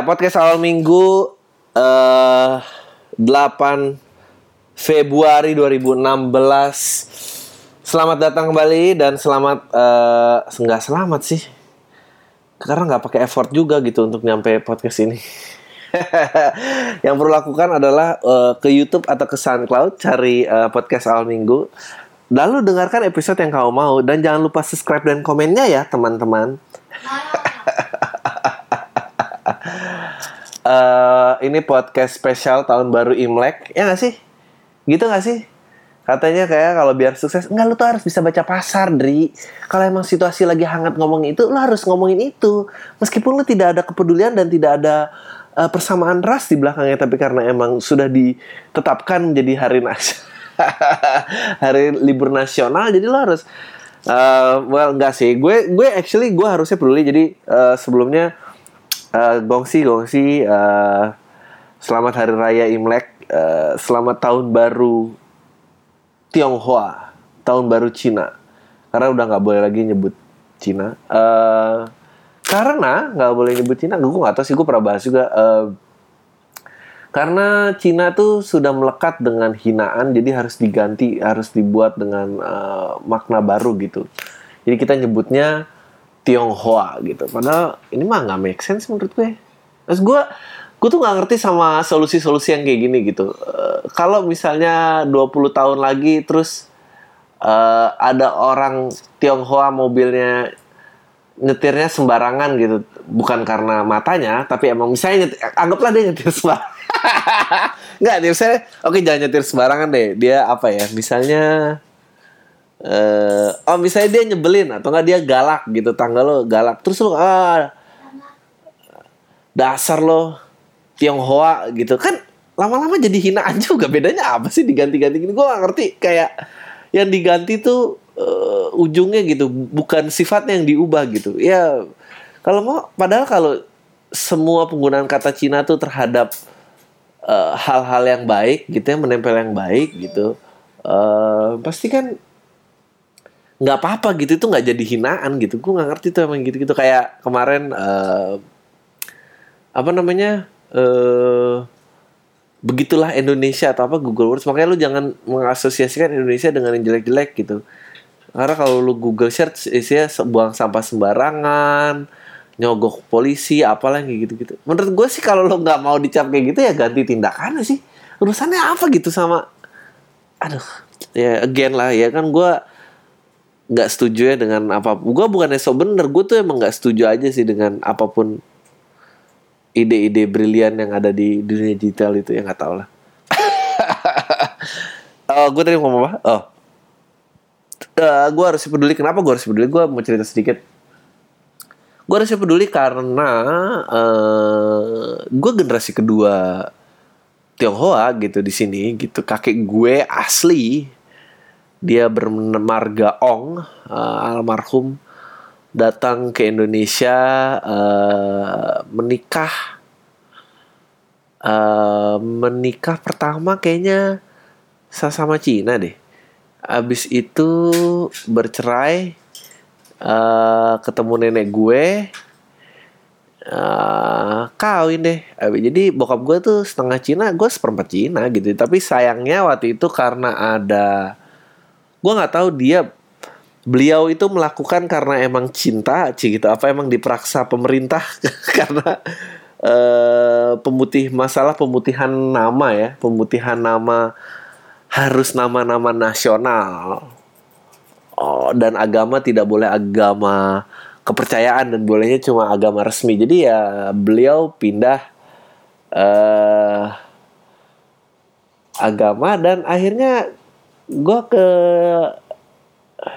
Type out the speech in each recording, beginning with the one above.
Ya, podcast awal minggu eh 8 Februari 2016. Selamat datang kembali dan selamat eh enggak selamat sih. Karena nggak pakai effort juga gitu untuk nyampe podcast ini. yang perlu lakukan adalah eh, ke YouTube atau ke SoundCloud cari eh, podcast awal minggu. Lalu dengarkan episode yang kamu mau dan jangan lupa subscribe dan komennya ya teman-teman. eh ini podcast spesial tahun baru Imlek, ya nggak sih? Gitu nggak sih? Katanya kayak kalau biar sukses, enggak lu tuh harus bisa baca pasar, Dri. Kalau emang situasi lagi hangat ngomong itu, lu harus ngomongin itu. Meskipun lu tidak ada kepedulian dan tidak ada eh, persamaan ras di belakangnya, tapi karena emang sudah ditetapkan menjadi hari nas hari libur nasional, jadi lu harus eh, well enggak sih. Gue gue actually gue harusnya peduli. Jadi eh, sebelumnya eh, gongsi gongsi eh, selamat hari raya Imlek, eh, selamat tahun baru Tionghoa, tahun baru Cina. Karena udah nggak boleh lagi nyebut Cina. Eh, karena nggak boleh nyebut Cina, gue nggak tahu sih gue pernah bahas juga. Eh, karena Cina tuh sudah melekat dengan hinaan, jadi harus diganti, harus dibuat dengan eh, makna baru gitu. Jadi kita nyebutnya Tionghoa gitu. Padahal ini mah nggak make sense menurut gue. Terus gue gue tuh nggak ngerti sama solusi-solusi yang kayak gini gitu. Eh, kalau misalnya 20 tahun lagi terus eh, ada orang Tionghoa mobilnya nyetirnya sembarangan gitu, bukan karena matanya, tapi emang misalnya nyetir, anggaplah dia nyetir sembarangan. Nggak, dia misalnya, oke jangan nyetir sembarangan deh. Dia apa ya? Misalnya eh oh misalnya dia nyebelin atau enggak dia galak gitu tanggal lo galak. Terus lo ah dasar lo Tionghoa gitu. Kan lama-lama jadi hinaan juga bedanya apa sih diganti-ganti gini? Gue ngerti kayak yang diganti tuh eh, ujungnya gitu bukan sifatnya yang diubah gitu. Ya kalau mau padahal kalau semua penggunaan kata Cina tuh terhadap eh, hal-hal yang baik gitu ya menempel yang baik gitu eh pasti kan nggak apa-apa gitu itu nggak jadi hinaan gitu. Gue nggak ngerti tuh emang gitu-gitu. Kayak kemarin eh, apa namanya eh begitulah Indonesia atau apa Google Words. Makanya lu jangan mengasosiasikan Indonesia dengan yang jelek-jelek gitu. Karena kalau lu Google search isinya buang sampah sembarangan nyogok polisi apalah gitu-gitu. Menurut gue sih kalau lu nggak mau dicap kayak gitu ya ganti tindakannya sih. Urusannya apa gitu sama aduh ya again lah ya kan gue nggak setuju ya dengan apa gue bukannya so bener gue tuh emang nggak setuju aja sih dengan apa pun ide-ide brilian yang ada di dunia digital itu ya nggak tahu lah. Oh gue tadi ngomong apa? Oh. Gue harus peduli kenapa gue harus peduli? Gue mau cerita sedikit. Gue harus peduli karena eh gue generasi kedua Tionghoa gitu di sini gitu kakek gue asli dia bermarga Ong eh, almarhum datang ke Indonesia eh, menikah. Eh, menikah pertama kayaknya sama Cina deh. Abis itu bercerai eh, ketemu nenek gue. Eh kawin deh. Abis- jadi bokap gue tuh setengah Cina gue seperempat Cina gitu. Tapi sayangnya waktu itu karena ada gue nggak tahu dia beliau itu melakukan karena emang cinta Ci, gitu. Apa emang diperaksa pemerintah? Karena eh pemutih masalah pemutihan nama ya. Pemutihan nama harus nama-nama nasional. Oh, dan agama tidak boleh agama kepercayaan dan bolehnya cuma agama resmi. Jadi ya beliau pindah eh agama dan akhirnya gue ke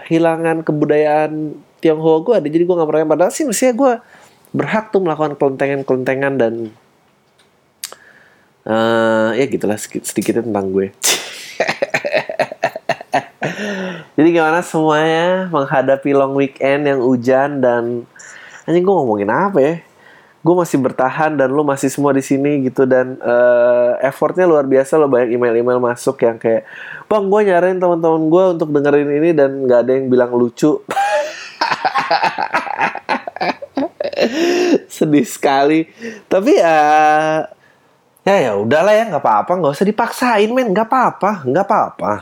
hilangan kebudayaan Tionghoa gue ada jadi gue nggak pernah padahal sih mestinya gue berhak tuh melakukan kelentengan-kelentengan dan eh ya gitulah sedikit sedikitnya tentang gue jadi gimana semuanya menghadapi long weekend yang hujan dan anjing gue ngomongin apa ya gue masih bertahan dan lu masih semua di sini gitu. Dan eh, effortnya luar biasa lo banyak email-email masuk yang kayak bang gue nyariin teman-teman gue untuk dengerin ini dan nggak ada yang bilang lucu. Sedih sekali. Tapi ya ya ya udahlah ya nggak apa-apa nggak usah dipaksain men. Nggak apa-apa nggak apa-apa.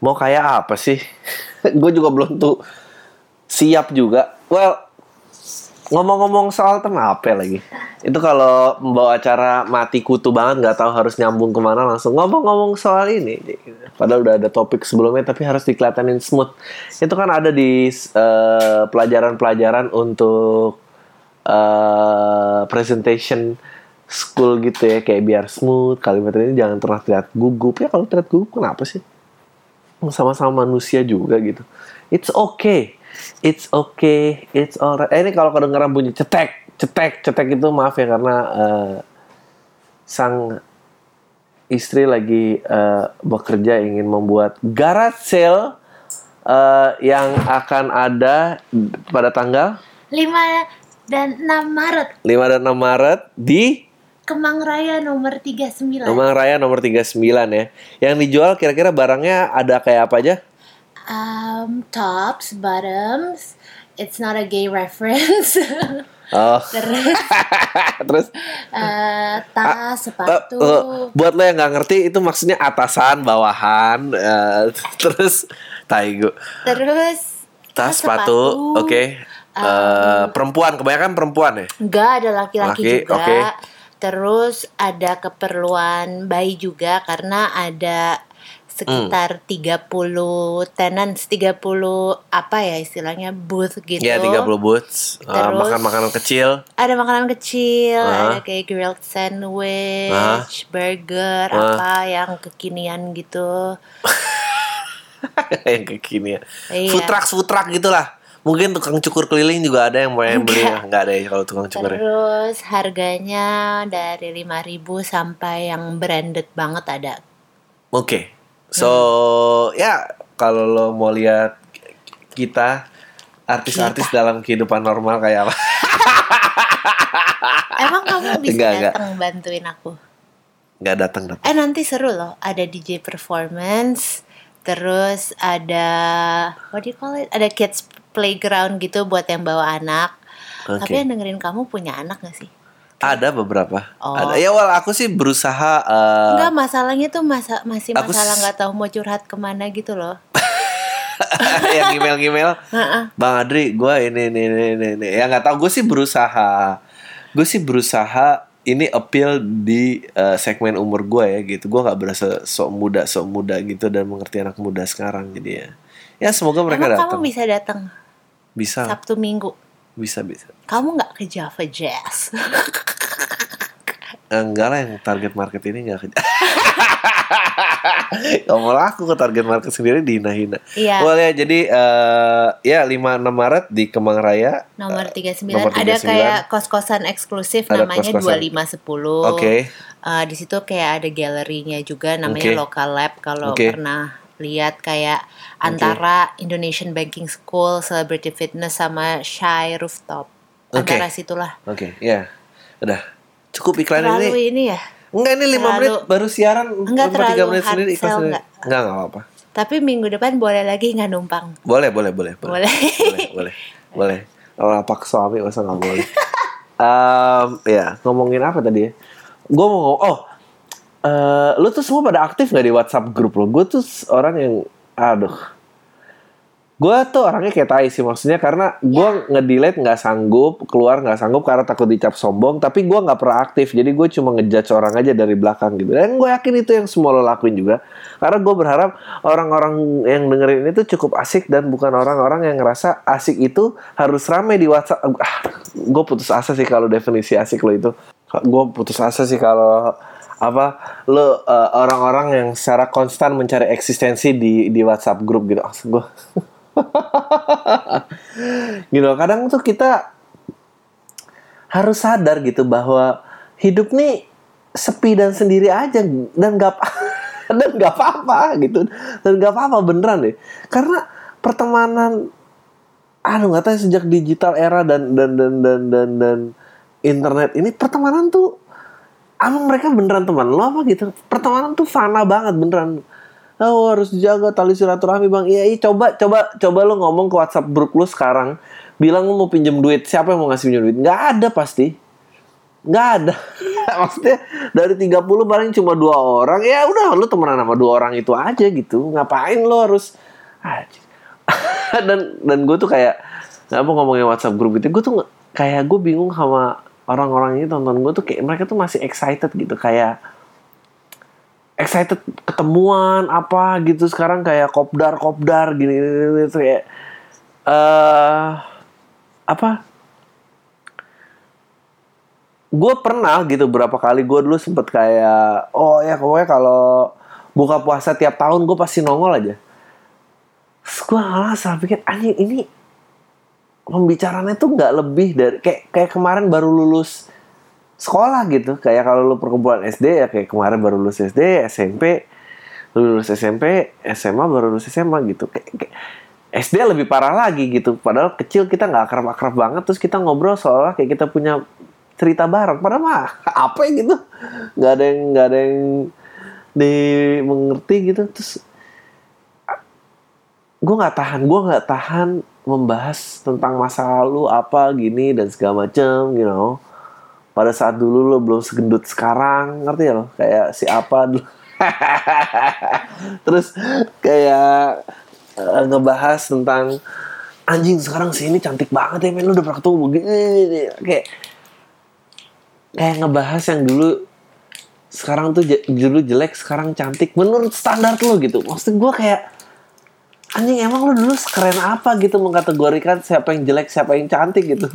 Mau kayak apa sih? Gue juga belum tuh siap juga. Well ngomong-ngomong soal tenape lagi? Itu kalau membawa acara mati kutu banget nggak tahu harus nyambung ke mana langsung ngomong-ngomong soal ini. Padahal udah ada topik sebelumnya tapi harus dikelihatanin smooth. Itu kan ada di eh, pelajaran-pelajaran untuk eh, presentation school gitu ya. Kayak biar smooth kalimat ini jangan pernah terlihat gugup. Ya kalau terlihat gugup kenapa sih? Sama-sama manusia juga gitu. It's okay it's okay it's alright eh, ini kalau kedengeran bunyi cetek cetek cetek itu maaf ya karena eh, sang istri lagi eh, bekerja ingin membuat garage sale eh, yang akan ada pada tanggal 5 dan 6 Maret 5 dan 6 Maret di Kemang Raya nomor 39 Kemang Raya nomor 39 ya. Yang dijual kira-kira barangnya ada kayak apa aja? Um, Tops, bottoms It's not a gay reference Oh, Terus terus eh, tas, eh, sepatu eh, buat lo yang nggak ngerti itu maksudnya atasan, bawahan, eh, terus taigo. Terus Tas, sepatu, oke. Eh, perempuan, kebanyakan perempuan ya. Enggak ada laki-laki Laki, juga. oke. Terus ada keperluan bayi juga karena ada sekitar 30 tenants, 30 apa ya istilahnya booth gitu. Ya 30 boots, Eh, Terus- makan makanan kecil. Ada makanan kecil, Ah. ada kayak grilled sandwich, Ah. burger, Ah. apa yang kekinian gitu. yang kekinian. Iya. Food truck, food truck gitulah. Mungkin tukang cukur keliling juga ada yang mau yang beli. Enggak. Enggak ada ya kalau tukang cukur. ya. Terus harganya dari 5.000 sampai yang branded banget ada. Oke. So, Hmm. ya kalau lo mau lihat kita artis-artis dalam kehidupan normal kayak apa? Emang kamu bisa Enggak, enggak. datang bantuin aku? Nggak datang datang. Eh nanti seru loh, ada DJ performance, terus ada what do you call it? Ada kids playground gitu buat yang bawa anak. Oke. Tapi yang dengerin kamu punya anak gak sih? Ada beberapa. Oh. Ada. Ya wal aku sih berusaha eh, Enggak, masalahnya tuh masa masih Aku masalah nggak tahu mau curhat ke mana gitu loh. yang email-email. Bang Adri, gue ini ini ini ini. ini. Ya nggak tahu. Gue sih berusaha. Gue sih berusaha ini appeal di eh, segmen umur gue ya gitu. Gue nggak berasa sok muda sok muda gitu dan mengerti anak muda sekarang jadi ya. Ya semoga mereka datang. kamu bisa datang Bisa, Sabtu Minggu. bisa, bisa. Kamu nggak ke Java Jazz? Enggak lah yang target market ini enggak kerja. Ngomong aku ke target market sendiri dihina-hina. Iya. Well ya jadi eh ya 5 6 Maret di Kemang Raya. Nomor 39 nomor ada 39. kayak kos-kosan eksklusif Ada namanya kos-kosan. 2510. Oke. Eh, di situ kayak ada galerinya juga namanya Oke. Local Lab kalau Oke. pernah lihat kayak antara Indonesian Banking School, Celebrity Fitness sama Shy Rooftop. Oke. Antara situlah. Oke, ya. Udah. Cukup iklan Terlalu ini. ini ya. Enggak ini 5 terlalu- menit baru siaran Enggak terlalu menit hard sendiri iklan sendiri. enggak? Enggak enggak apa-apa. Tapi minggu depan boleh lagi nggak numpang. Boleh, boleh, boleh, boleh. Boleh. boleh, boleh. Boleh. Kalau apa suami masa nggak boleh. Em, ya, ngomongin apa tadi ya? Gue mau ngomong, oh, eh lu tuh semua pada aktif gak di WhatsApp grup lo? Gue tuh orang yang, aduh, gue tuh orangnya kayak tai sih maksudnya karena gue ngedelete nggak sanggup keluar nggak sanggup karena takut dicap sombong tapi gue nggak pernah aktif jadi gue cuma ngejudge orang aja dari belakang gitu. Dan gue yakin itu yang semua lo lakuin juga karena gue berharap orang-orang yang dengerin itu cukup asik dan bukan orang-orang yang ngerasa asik itu harus rame di WhatsApp. Ah, gue putus asa sih kalau definisi asik lo itu. Gue putus asa sih kalau apa lo eh, orang-orang yang secara konstan mencari eksistensi di di WhatsApp grup gitu. Maksud gue gitu kadang tuh kita harus sadar gitu bahwa hidup nih sepi dan sendiri aja dan gak dan gak apa-apa gitu. Dan gak apa-apa beneran deh. Karena pertemanan aduh nggak tahu ya, sejak digital era dan dan dan dan dan dan internet ini pertemanan tuh emang mereka beneran teman lo apa gitu. Pertemanan tuh fana banget beneran oh harus dijaga tali silaturahmi bang. Iya iya coba coba coba lo ngomong ke WhatsApp grup lo sekarang. Bilang lu mau pinjam duit. Siapa yang mau ngasih pinjam duit? Nggak ada pasti. Nggak ada. Maksudnya dari 30 paling cuma dua orang. Ya udah lu temenan sama dua orang itu aja gitu. Ngapain lu harus dan dan gue tuh kayak nggak mau ngomongin WhatsApp grup gitu. Gue tuh kayak gue bingung sama orang-orang ini tonton gue tuh kayak mereka tuh masih excited gitu. Kayak excited ketemuan apa gitu. Sekarang kayak kopdar kopdar gini gini, kayak eh apa? Gue pernah gitu berapa kali gue dulu sempet kayak oh ya pokoknya kalau buka puasa tiap tahun gue pasti nongol aja. Terus gue pikir anjing ini pembicaranya tuh nggak lebih dari kayak kayak kemarin baru lulus sekolah gitu. Kayak kalau lu perkumpulan SD ya kayak kemarin baru lulus SD SMP lu lulus SMP SMA baru lulus SMA gitu. Kayak, SD lebih parah lagi gitu. Padahal kecil kita nggak akrab akrab banget terus kita ngobrol seolah kayak kita punya cerita bareng. Padahal mah apa ya gitu? Nggak ada yang nggak ada yang dimengerti gitu. Terus gue nggak tahan gue nggak tahan membahas tentang masa lalu apa gini dan segala macem you know pada saat dulu lo belum segendut sekarang ngerti ya lo? Kayak si apa dulu. Terus kayak eh, ngebahas tentang anjing sekarang si ini cantik banget ya men. Lu udah pernah ketemu begini kayak kayak ngebahas yang dulu sekarang tuh dulu jelek sekarang cantik. Menurut standar lo gitu. Maksud gue kayak anjing emang lu dulu keren apa gitu mengkategorikan siapa yang jelek siapa yang cantik gitu?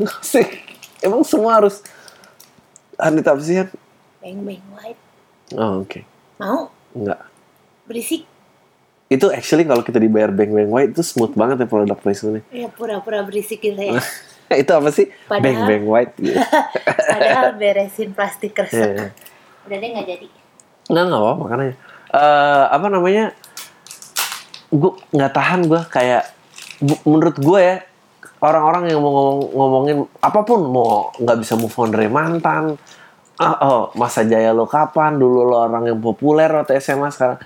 Emang semua harus Anita apa sih Han? Bang bang white. oh oke Mau? enggak Berisik? itu actually kalau kita dibayar bank bank white itu smooth banget ya product placementnya Ya pura-pura berisik gitu ya. itu apa sih Padahal- bank bank white gitu. Padahal beresin plastik kresek. Iya. Udah deh nggak jadi. Nggak nggak apa makanya Eh apa namanya gue nggak tahan gue kayak menurut gue ya orang-orang yang mau ngomong ngomongin apa pun mau nggak bisa move on dari mantan. Ah, oh masa jaya lo kapan? Dulu lo orang yang populer waktu SMA sekarang.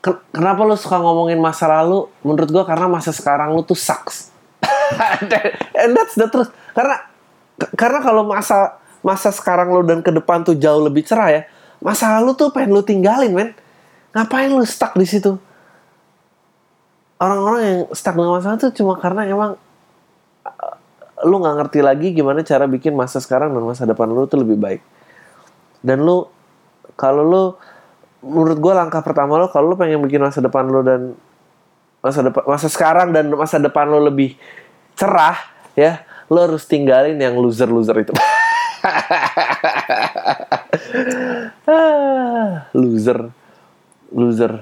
Ken- kenapa lo suka ngomongin masa lalu? Menurut gue karena masa sekarang lo tuh sucks. And that's the truth. Karena karena kalau masa masa sekarang lo dan ke depan tuh jauh lebih cerah ya masa lalu tuh pengen lo tinggalin men. Ngapain lo stuck di situ? Orang-orang yang stuck dengan masa lalu tuh cuma karena emang lu nggak ngerti lagi gimana cara bikin masa sekarang dan masa depan lu tuh lebih baik. Dan lu kalau lu menurut gue langkah pertama lo kalau lu pengen bikin masa depan lu dan masa depan masa sekarang dan masa depan lo lebih cerah ya lo harus tinggalin yang loser loser itu. Loser. Loser.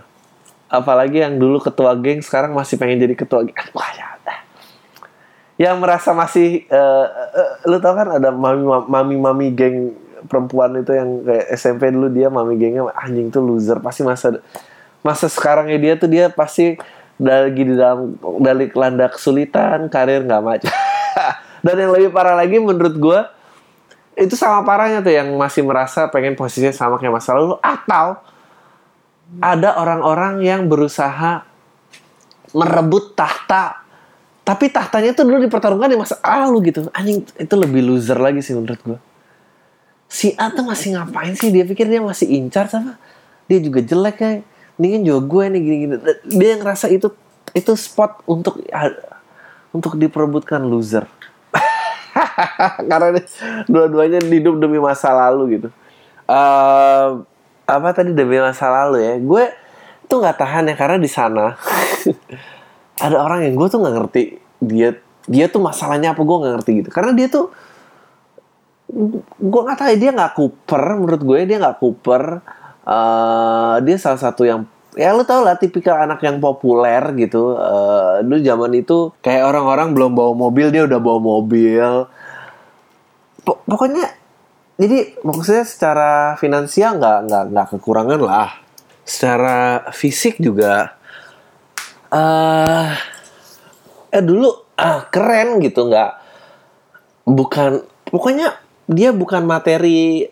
Apalagi yang dulu ketua geng sekarang masih pengen jadi ketua geng. Yang merasa masih eh, eh, lu tau kan ada mami mami mami geng perempuan itu yang kayak SMP dulu dia mami gengnya anjing tuh loser pasti masa masa sekarangnya dia tuh dia pasti lagi di dalam dari kelanda kesulitan karir nggak maju. Dan yang lebih parah lagi menurut gue itu sama parahnya tuh yang masih merasa pengen posisinya sama kayak masa lalu atau ada orang-orang yang berusaha merebut tahta tapi tahtanya tuh dulu dipertarungkan di masa lalu gitu. Anjing itu lebih loser lagi sih menurut gue si A tuh masih ngapain sih? Dia pikir dia masih incar sama dia juga jelek kayak mendingan juga gue nih gini-gini. Dia ngerasa itu itu spot untuk untuk diperebutkan loser. Karena dua-duanya hidup demi masa lalu gitu. Eh, apa tadi? Demi masa lalu ya. Gue tuh nggak tahan ya karena di sana ada orang yang gue tuh nggak ngerti dia dia tuh masalahnya apa gue nggak ngerti gitu. Karena dia tuh gue nggak tahu ya, dia nggak kuper menurut gue dia nggak kuper. Eh, dia salah satu yang ya lu tau lah tipikal anak yang populer gitu. Eh, dulu zaman itu kayak orang-orang belum bawa mobil dia udah bawa mobil. Po- pokoknya jadi maksudnya secara finansial nggak nggak nggak kekurangan lah. Secara fisik juga eh eh dulu ah, keren gitu nggak bukan pokoknya dia bukan materi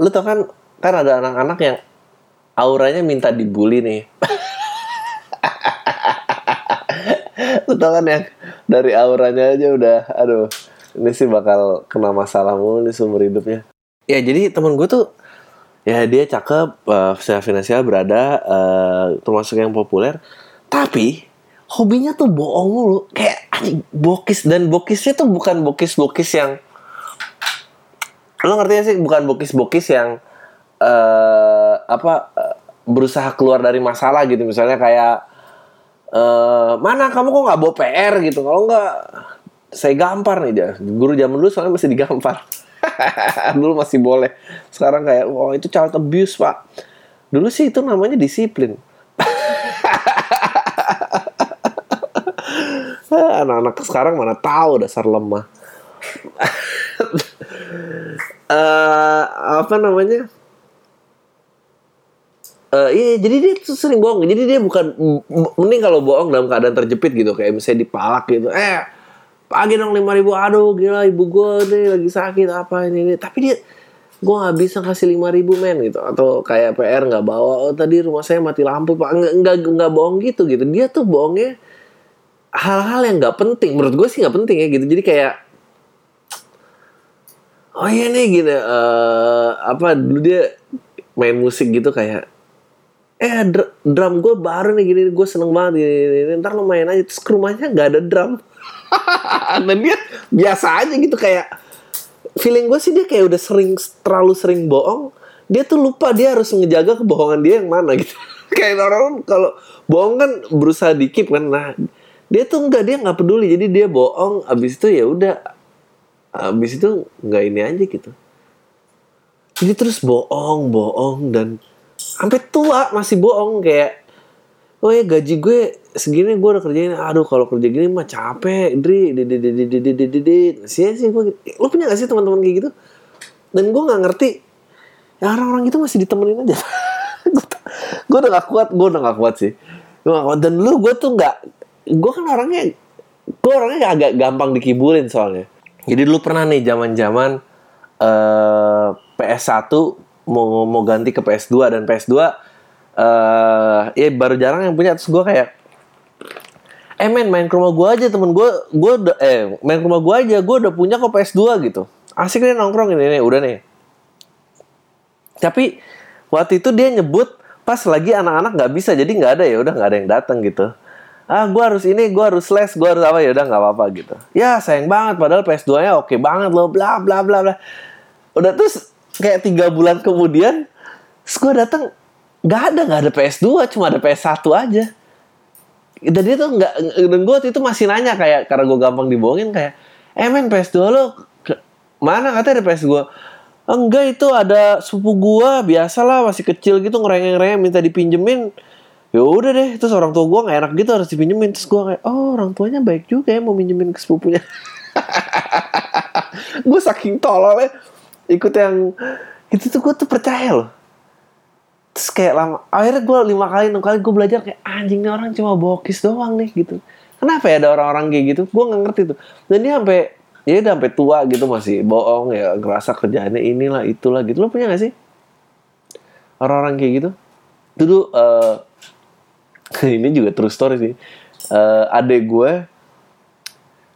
lu tau kan kan ada anak-anak yang auranya minta dibully nih. Lu tau kan yang dari auranya aja udah aduh ini sih bakal kena masalah mulu nih seumur hidupnya. Ya jadi temen gue tuh ya dia cakep uh, secara finansial berada uh, termasuk yang populer tapi hobinya tuh bohong mulu. Kayak anjing bokis. Dan bokisnya tuh bukan bokis-bokis yang lo ngerti gak sih? Bukan bokis-bokis yang eh apa eh, berusaha keluar dari masalah gitu. Misalnya kayak eh mana kamu kok nggak bawa PR gitu. Kalau nggak saya gampar nih dia. Guru zaman dulu soalnya masih digampar. Dulu masih boleh. Sekarang kayak wah itu child abuse pak. Dulu sih itu namanya disiplin anak-anak sekarang mana tahu dasar lemah eh apa namanya Eh iya, jadi dia tuh sering bohong. Jadi dia bukan mending kalau bohong dalam keadaan terjepit gitu, kayak misalnya dipalak gitu. Eh, pagi dong lima ribu, aduh gila ibu gue nih lagi sakit apa ini ini. Tapi dia gue nggak bisa kasih lima ribu men gitu. Atau kayak PR nggak bawa oh tadi rumah saya mati lampu pak. Nggak nggak nggak bohong gitu gitu. Dia tuh bohongnya hal-hal yang nggak penting. Menurut gue sih nggak penting ya gitu. Jadi kayak oh iya nih gitu. Eh apa dulu dia main musik gitu kayak eh dr- drum gue baru nih gini gue seneng banget gini, gini, gini. ntar lo main aja. Terus ke rumahnya nggak ada drum. Dan dia biasa aja gitu kayak feeling gue sih dia kayak udah sering terlalu sering bohong dia tuh lupa dia harus ngejaga kebohongan dia yang mana gitu. Kayak orang kalau bohong kan berusaha dikip kan nah dia tuh enggak dia nggak peduli jadi dia bohong abis itu ya udah abis itu nggak ini aja gitu. Jadi terus bohong bohong dan sampai tua masih bohong kayak oh ya gaji gue segini gue udah kerjain. Aduh kalau kerja gini mah capek dri. Di di sih sih gue lo punya gak sih teman-teman kayak gitu? Dan gue nggak ngerti. Ya orang-orang itu masih ditemenin aja. Gue udah gak kuat gue udah gak kuat sih. Gue gak kuat. Dan lu gue tuh nggak gue kan orangnya gue orangnya agak gampang dikibulin soalnya. Jadi dulu pernah nih zaman-zaman eh PS1 mau mau ganti ke PS2 dan PS2 eh ya baru jarang yang punya. Terus gue kayak eh men main ke rumah gue aja temen gue gue eh main ke rumah gue aja gue udah punya kok PS2 gitu. Asik nih nongkrong ini nih udah nih. Tapi waktu itu dia nyebut pas lagi anak-anak nggak bisa jadi nggak ada ya udah nggak ada yang datang gitu. Ah gue harus ini gue harus les gue harus apa ya udah nggak apa-apa gitu. Ya sayang banget padahal PS2 nya oke banget loh bla bla bla bla. Udah terus kayak tiga bulan kemudian gue datang nggak ada nggak ada PS2 cuma ada PS1 aja. Dan dia tuh nggak dan gue itu masih nanya kayak karena gue gampang dibohongin kayak eh men PS2 lo ke- mana? Katanya ada PS2 enggak itu ada sepupu gua biasalah masih kecil gitu ngerengeng-rengeng minta dipinjemin. Ya udah deh terus orang tua gua nggak enak gitu harus dipinjemin. Terus gua kayak oh orang tuanya baik juga ya mau minjemin ke sepupunya. Gue saking tololnya ikut yang itu tuh gue tuh percaya loh terus kayak lama akhirnya gue lima kali enam kali gue belajar kayak anjing nih orang cuma bokis doang nih gitu. Kenapa ya ada orang-orang kayak gitu? Gue nggak ngerti tuh. Dan dia sampai ya udah sampai tua gitu masih bohong ya ngerasa kerjaannya inilah itulah gitu. Lo punya gak sih? Orang-orang kayak gitu? Dulu eh ini juga true story sih. Eh adek gue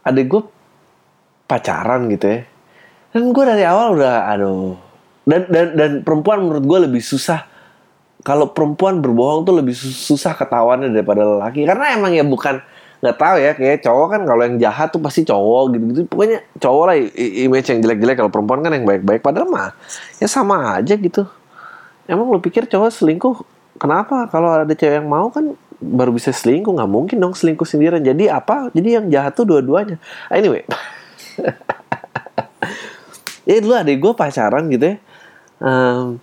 adek gue pacaran gitu ya. Dan gue dari awal udah aduh. Dan dan dan perempuan menurut gue lebih susah kalau perempuan berbohong tuh lebih sus- susah ketahuannya daripada lelaki. Karena emang ya bukan nggak tahu ya kayak cowok kan kalau yang jahat tuh pasti cowok gitu gitu pokoknya cowok lah image yang jelek-jelek kalau perempuan kan yang baik-baik. Padahal mah ya sama aja gitu. Emang lo pikir cowok selingkuh? Kenapa? Kalau ada cewek yang mau kan baru bisa selingkuh. Nggak mungkin dong selingkuh sendirian. Jadi apa? Jadi yang jahat tuh dua-duanya. Anyway. Ya dulu adik gue pacaran gitu ya. Em,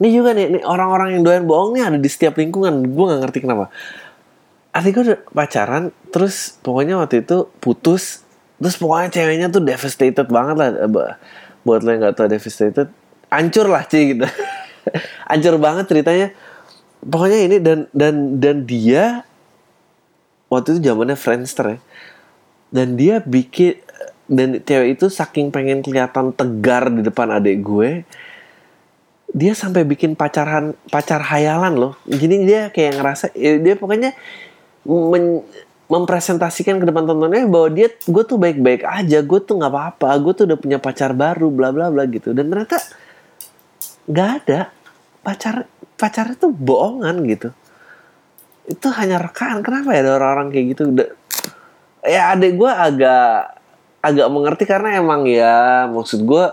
ini juga nih, nih orang-orang yang doyan bohong nih ada di setiap lingkungan. Gue nggak ngerti kenapa. Adik gue udah pacaran terus pokoknya waktu itu putus terus pokoknya ceweknya tuh devastated banget lah Eh, bu- buat lo yang nggak tau devastated hancur lah sih gitu. Hancur banget ceritanya. Pokoknya ini dan dan dan dia waktu itu zamannya Friendster ya. Dan dia bikin dan cewek itu saking pengen kelihatan tegar di depan adik gue dia sampai bikin pacaran pacar hayalan loh. Jadi dia kayak ngerasa ya dia pokoknya men- mempresentasikan ke depan tontonnya bahwa dia gue tuh baik-baik aja gue tuh nggak apa-apa gue tuh udah punya pacar baru bla bla bla gitu. Dan ternyata nggak ada. Pacar pacarnya tuh bohongan gitu. Itu hanya rekaan. Kenapa ya ada orang-orang kayak gitu? Udah- ya adek gue agak agak mengerti karena emang ya maksud gue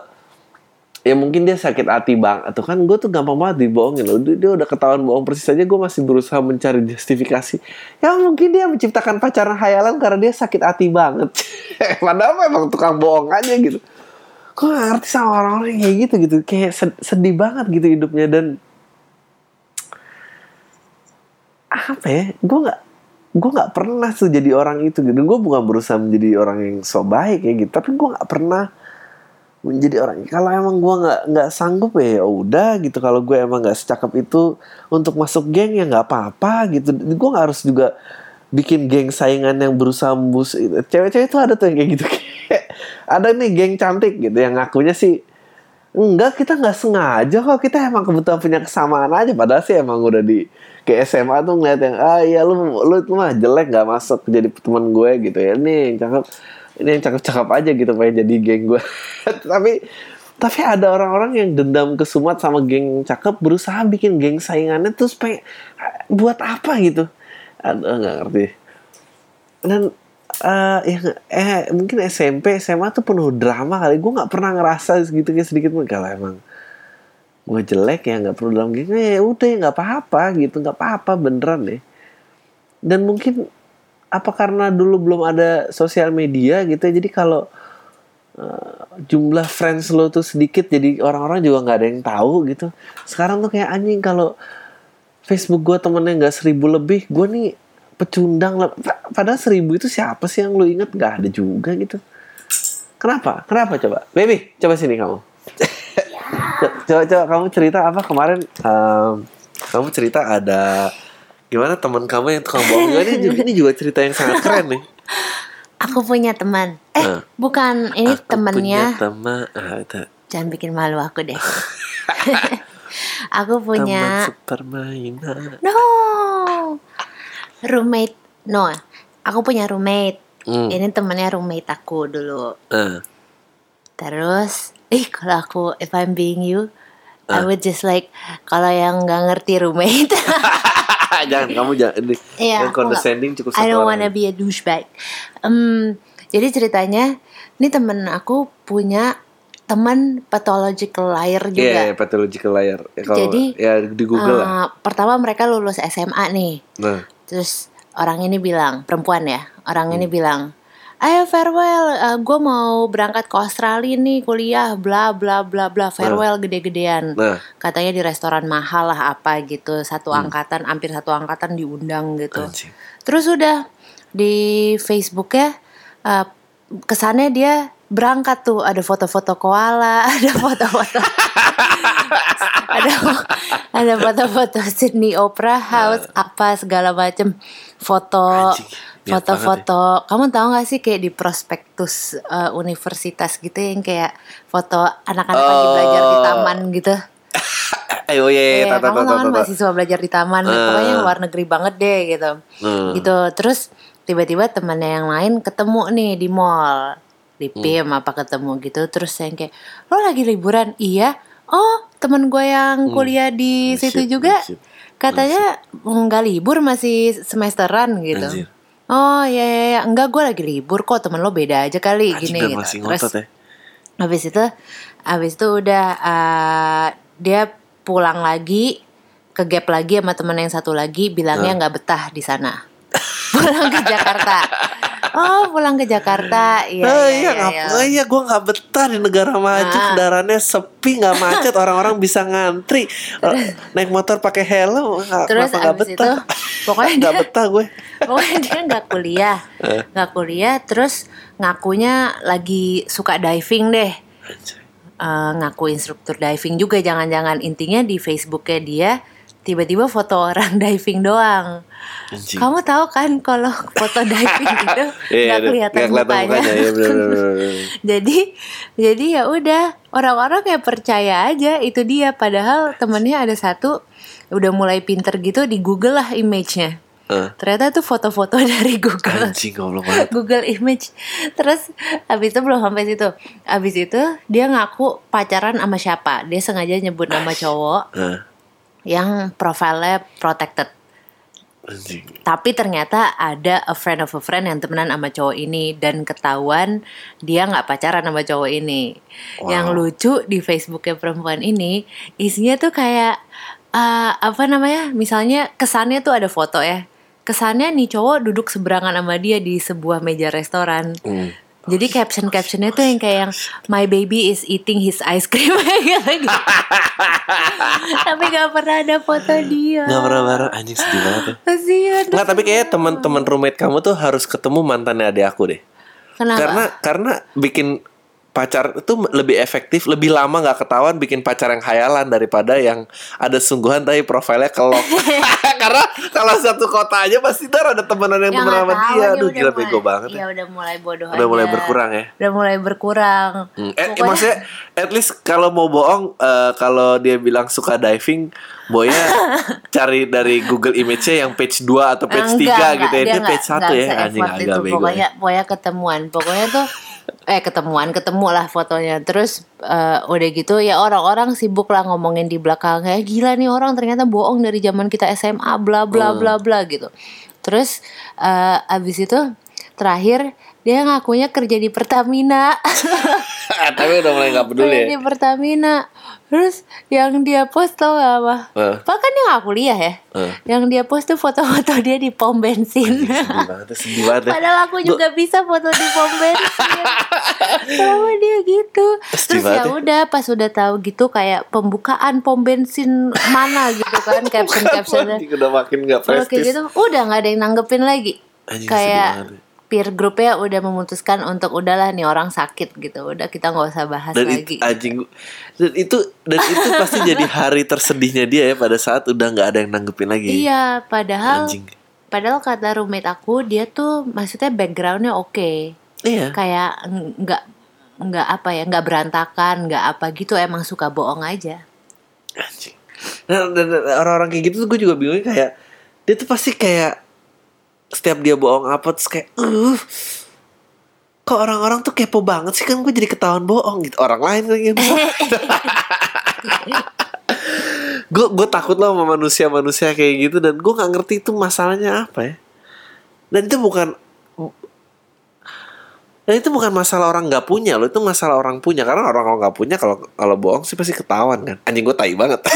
ya mungkin dia sakit hati bang. Atau kan gue tuh gampang banget dibohongin loh. Dia, udah ketahuan bohong. Persis aja gue masih berusaha mencari justifikasi. Ya mungkin dia menciptakan pacaran hayalan karena dia sakit hati banget. Padahal memang tukang bohong aja gitu. Gue ngerti sama orang-orang kayak gitu gitu? Kayak sed- sedih banget gitu hidupnya. Dan apa ya? Gue nggak gue nggak pernah tuh jadi orang itu gitu. Gue bukan berusaha menjadi orang yang so baik kayak gitu. Tapi gue nggak pernah menjadi orang kalau emang gue nggak nggak sanggup ya ya udah gitu kalau gue emang nggak secakap itu untuk masuk geng ya nggak apa-apa gitu gue nggak harus juga bikin geng saingan yang berusaha membus cewek-cewek itu ada tuh yang kayak gitu ada nih geng cantik gitu yang ngakunya sih Enggak, kita nggak sengaja kok. Kita emang kebetulan punya kesamaan aja. Padahal sih emang udah di ke SMA tuh ngeliat yang ah iya lu lu itu mah jelek nggak masuk jadi teman gue gitu ya. Yang cakep, ini yang cakep-cakep aja gitu pengen jadi geng gue. tapi tapi ada orang-orang yang dendam kesumat sama geng cakep berusaha bikin geng saingannya terus pengen buat apa gitu. Aduh nggak ngerti. Dan eh ya eh mungkin SMP SMA tuh penuh drama kali gue nggak pernah ngerasa segitu kayak sedikit pun kalau emang gue jelek ya nggak perlu dalam geng ya udah ya nggak apa-apa gitu nggak apa-apa beneran deh dan mungkin apa karena dulu belum ada sosial media gitu ya jadi kalau eh, jumlah friends lo tuh sedikit jadi orang-orang juga nggak ada yang tahu gitu. Sekarang tuh kayak anjing kalau Facebook gue temennya nggak seribu lebih gue nih pecundang lah Pa- padahal seribu itu siapa sih yang lu inget nggak ada juga gitu. Kenapa? Kenapa coba? Baby coba sini kamu. Co- coba coba kamu cerita apa? Kemarin em, kamu cerita ada gimana teman kamu yang tukang bohong ini juga, ini juga cerita yang sangat keren nih Aku punya teman. Eh, Ah. bukan ini Aku temennya. punya teman ah, itu. Jangan bikin malu aku deh. aku teman punya sepermainan no roommate. No, aku punya roommate. Hmm. Ini temennya roommate aku dulu. Ah. Terus, ih kalau aku if I'm being you, I would just like kalau yang nggak ngerti roommate. jangan kamu jangan ini Iya, yang nggak- condescending cukup I satu don't orang wanna be a douchebag. Em, jadi ceritanya, ini temen aku punya teman pathological liar Iya, juga. yeah, pathological liar. Ya, kalau Jadi, ya di Google lah. Eh, pertama mereka lulus SMA nih. Nah, Terus orang ini bilang, perempuan ya, orang Hmm. ini bilang, ayo farewell, gue mau berangkat ke Australia nih kuliah, bla bla bla bla, farewell gede-gedean. nah, Katanya di restoran mahal lah apa gitu, satu angkatan, hampir satu angkatan diundang gitu. Hmm. anjing. Terus udah di Facebooknya uh, kesannya dia berangkat tuh. Ada foto-foto koala, ada foto-foto ada ada foto-foto Sydney Opera House apa segala macem. Foto Anjing, foto-foto kamu tahu gak sih kayak di prospektus uh, universitas gitu yang kayak foto anak-anak lagi belajar di Oh. taman gitu Eh, oh iya, iya, Iya, tata, kamu tata, kan tata. mahasiswa belajar di taman, Ah. pokoknya luar negeri banget deh gitu. Hmm. Gitu. Terus tiba-tiba temannya yang lain ketemu nih di mall, di Hmm. PIM apa ketemu gitu. Terus yang kayak, lo lagi liburan? Iya. Oh, teman gue yang kuliah di Oh, situ juga, oh, shit. katanya nggak libur masih semesteran gitu. Anjir. Oh ya, ya, ya. enggak gue lagi libur kok temen lo beda aja kali Anjing, gini udah gitu. masih Terus ya. Habis itu habis itu udah uh, dia pulang lagi ke gap lagi sama temen yang satu lagi bilangnya nggak betah di sana. Pulang ke Jakarta. Oh, pulang ke Jakarta. Iya, Ah, iya, iya, iya, iya. oh, iya, gue nggak betah di negara maju, Ah. kendaraannya sepi, nggak macet, orang-orang bisa ngantri, Eh, naik motor pakai helm, Terus kenapa nggak abis betah? itu pokoknya nggak betah gue. pokoknya dia nggak kuliah, Eh. nggak kuliah. Terus ngakunya lagi suka diving deh. Eh, ngaku instruktur diving juga jangan-jangan intinya di Facebooknya dia tiba-tiba foto orang diving doang. Anjing. Kamu tahu kan kalau foto diving gitu Iya, nggak iya, kelihatan nggak kelihatan mukanya. mukanya, iya, bener, bener, jadi jadi ya udah orang-orang ya percaya aja itu dia padahal temennya ada satu udah mulai pinter gitu di Google lah image-nya. Eh. Ternyata itu foto-foto dari Google. Anjing goblok banget. Google Image. Terus abis itu belum sampai situ. Abis itu dia ngaku pacaran sama siapa. Dia sengaja nyebut nama cowok Eh, yang profilnya protected. anjing. Tapi ternyata ada a friend of a friend yang temenan sama cowok ini dan ketahuan dia nggak pacaran sama cowok ini. Wow. Yang lucu di Facebooknya perempuan ini isinya tuh kayak eh, apa namanya? Misalnya kesannya tuh ada foto ya. Kesannya nih cowok duduk seberangan sama dia di sebuah meja restoran. Hmm. Jadi caption captionnya tuh yang kayak yang my baby is eating his ice cream gitu. Tapi gak pernah ada foto dia. Gak pernah bareng anjing sedih banget ya. Kasihan. Nggak, tapi kayaknya teman-teman roommate kamu tuh harus ketemu mantannya adik aku deh. Kenapa? Karena karena bikin pacar itu lebih efektif, lebih lama nggak ketahuan bikin pacar yang hayalan daripada yang ada sungguhan tapi profilnya kelok. Karena kalau satu kota aja pasti ntar ada temenan yang Ya, temenan nggak sama dia. Aduh gila mulai- bego banget Iya ya. udah mulai bodoh Udah mulai aja. berkurang ya. Udah mulai berkurang. Hmm, Eh, Pokoknya- maksudnya at least kalau mau bohong eh, kalau dia bilang suka diving, boynya cari dari Google Image-nya yang page 2 atau page 3 Enggak, gitu ya. dia Dia enggak- page 1 enggak ya anjing agak bego. Pokoknya ya. pokoknya ketemuan. Pokoknya tuh eh ketemuan, ketemu lah fotonya. Terus eh, udah gitu ya orang-orang sibuk lah ngomongin di belakangnya. Gila nih orang ternyata bohong dari zaman kita SMA bla bla bla bla gitu. Terus eh, abis itu terakhir dia ngakunya kerja di Pertamina. Tapi udah mulai nggak peduli Kerja ya. di Pertamina. Terus yang dia post tau gak apa? Eh. Bahkan dia gak kuliah ya. Eh. Yang dia post tuh foto-foto dia di pom bensin. Sedih banget, sedih banget. Padahal aku juga bisa foto di pom bensin. Sama dia gitu. Sedih Terus ya udah pas udah tahu gitu kayak pembukaan pom bensin mana gitu kan caption captionnya. Udah makin kayak prestis. gitu udah nggak ada yang nanggepin lagi. Anjing, kayak. Peer groupnya udah memutuskan untuk udahlah nih orang sakit gitu. Udah kita nggak usah bahas dan lagi. itu anjing dan itu dan itu pasti jadi hari tersedihnya dia ya pada saat udah nggak ada yang nanggepin lagi. Iya, padahal Anjing. padahal kata roommate aku dia tuh maksudnya backgroundnya oke. Iya. Kayak nggak nggak apa ya nggak berantakan nggak apa gitu emang suka bohong aja. Anjing. Nah, dan orang-orang kayak gitu tuh gue juga bingung kayak dia tuh pasti kayak setiap dia bohong apa terus kayak uh kok orang-orang tuh kepo banget sih? Kan gue jadi ketahuan bohong gitu. Orang lain lagi yang bohong. gue gue takut loh sama manusia-manusia kayak gitu dan gue nggak ngerti itu masalahnya apa ya. Dan itu bukan dan itu bukan masalah orang nggak punya loh itu masalah orang punya. Karena orang kalau nggak punya kalau kalau bohong sih pasti ketahuan kan. Anjing gue tai banget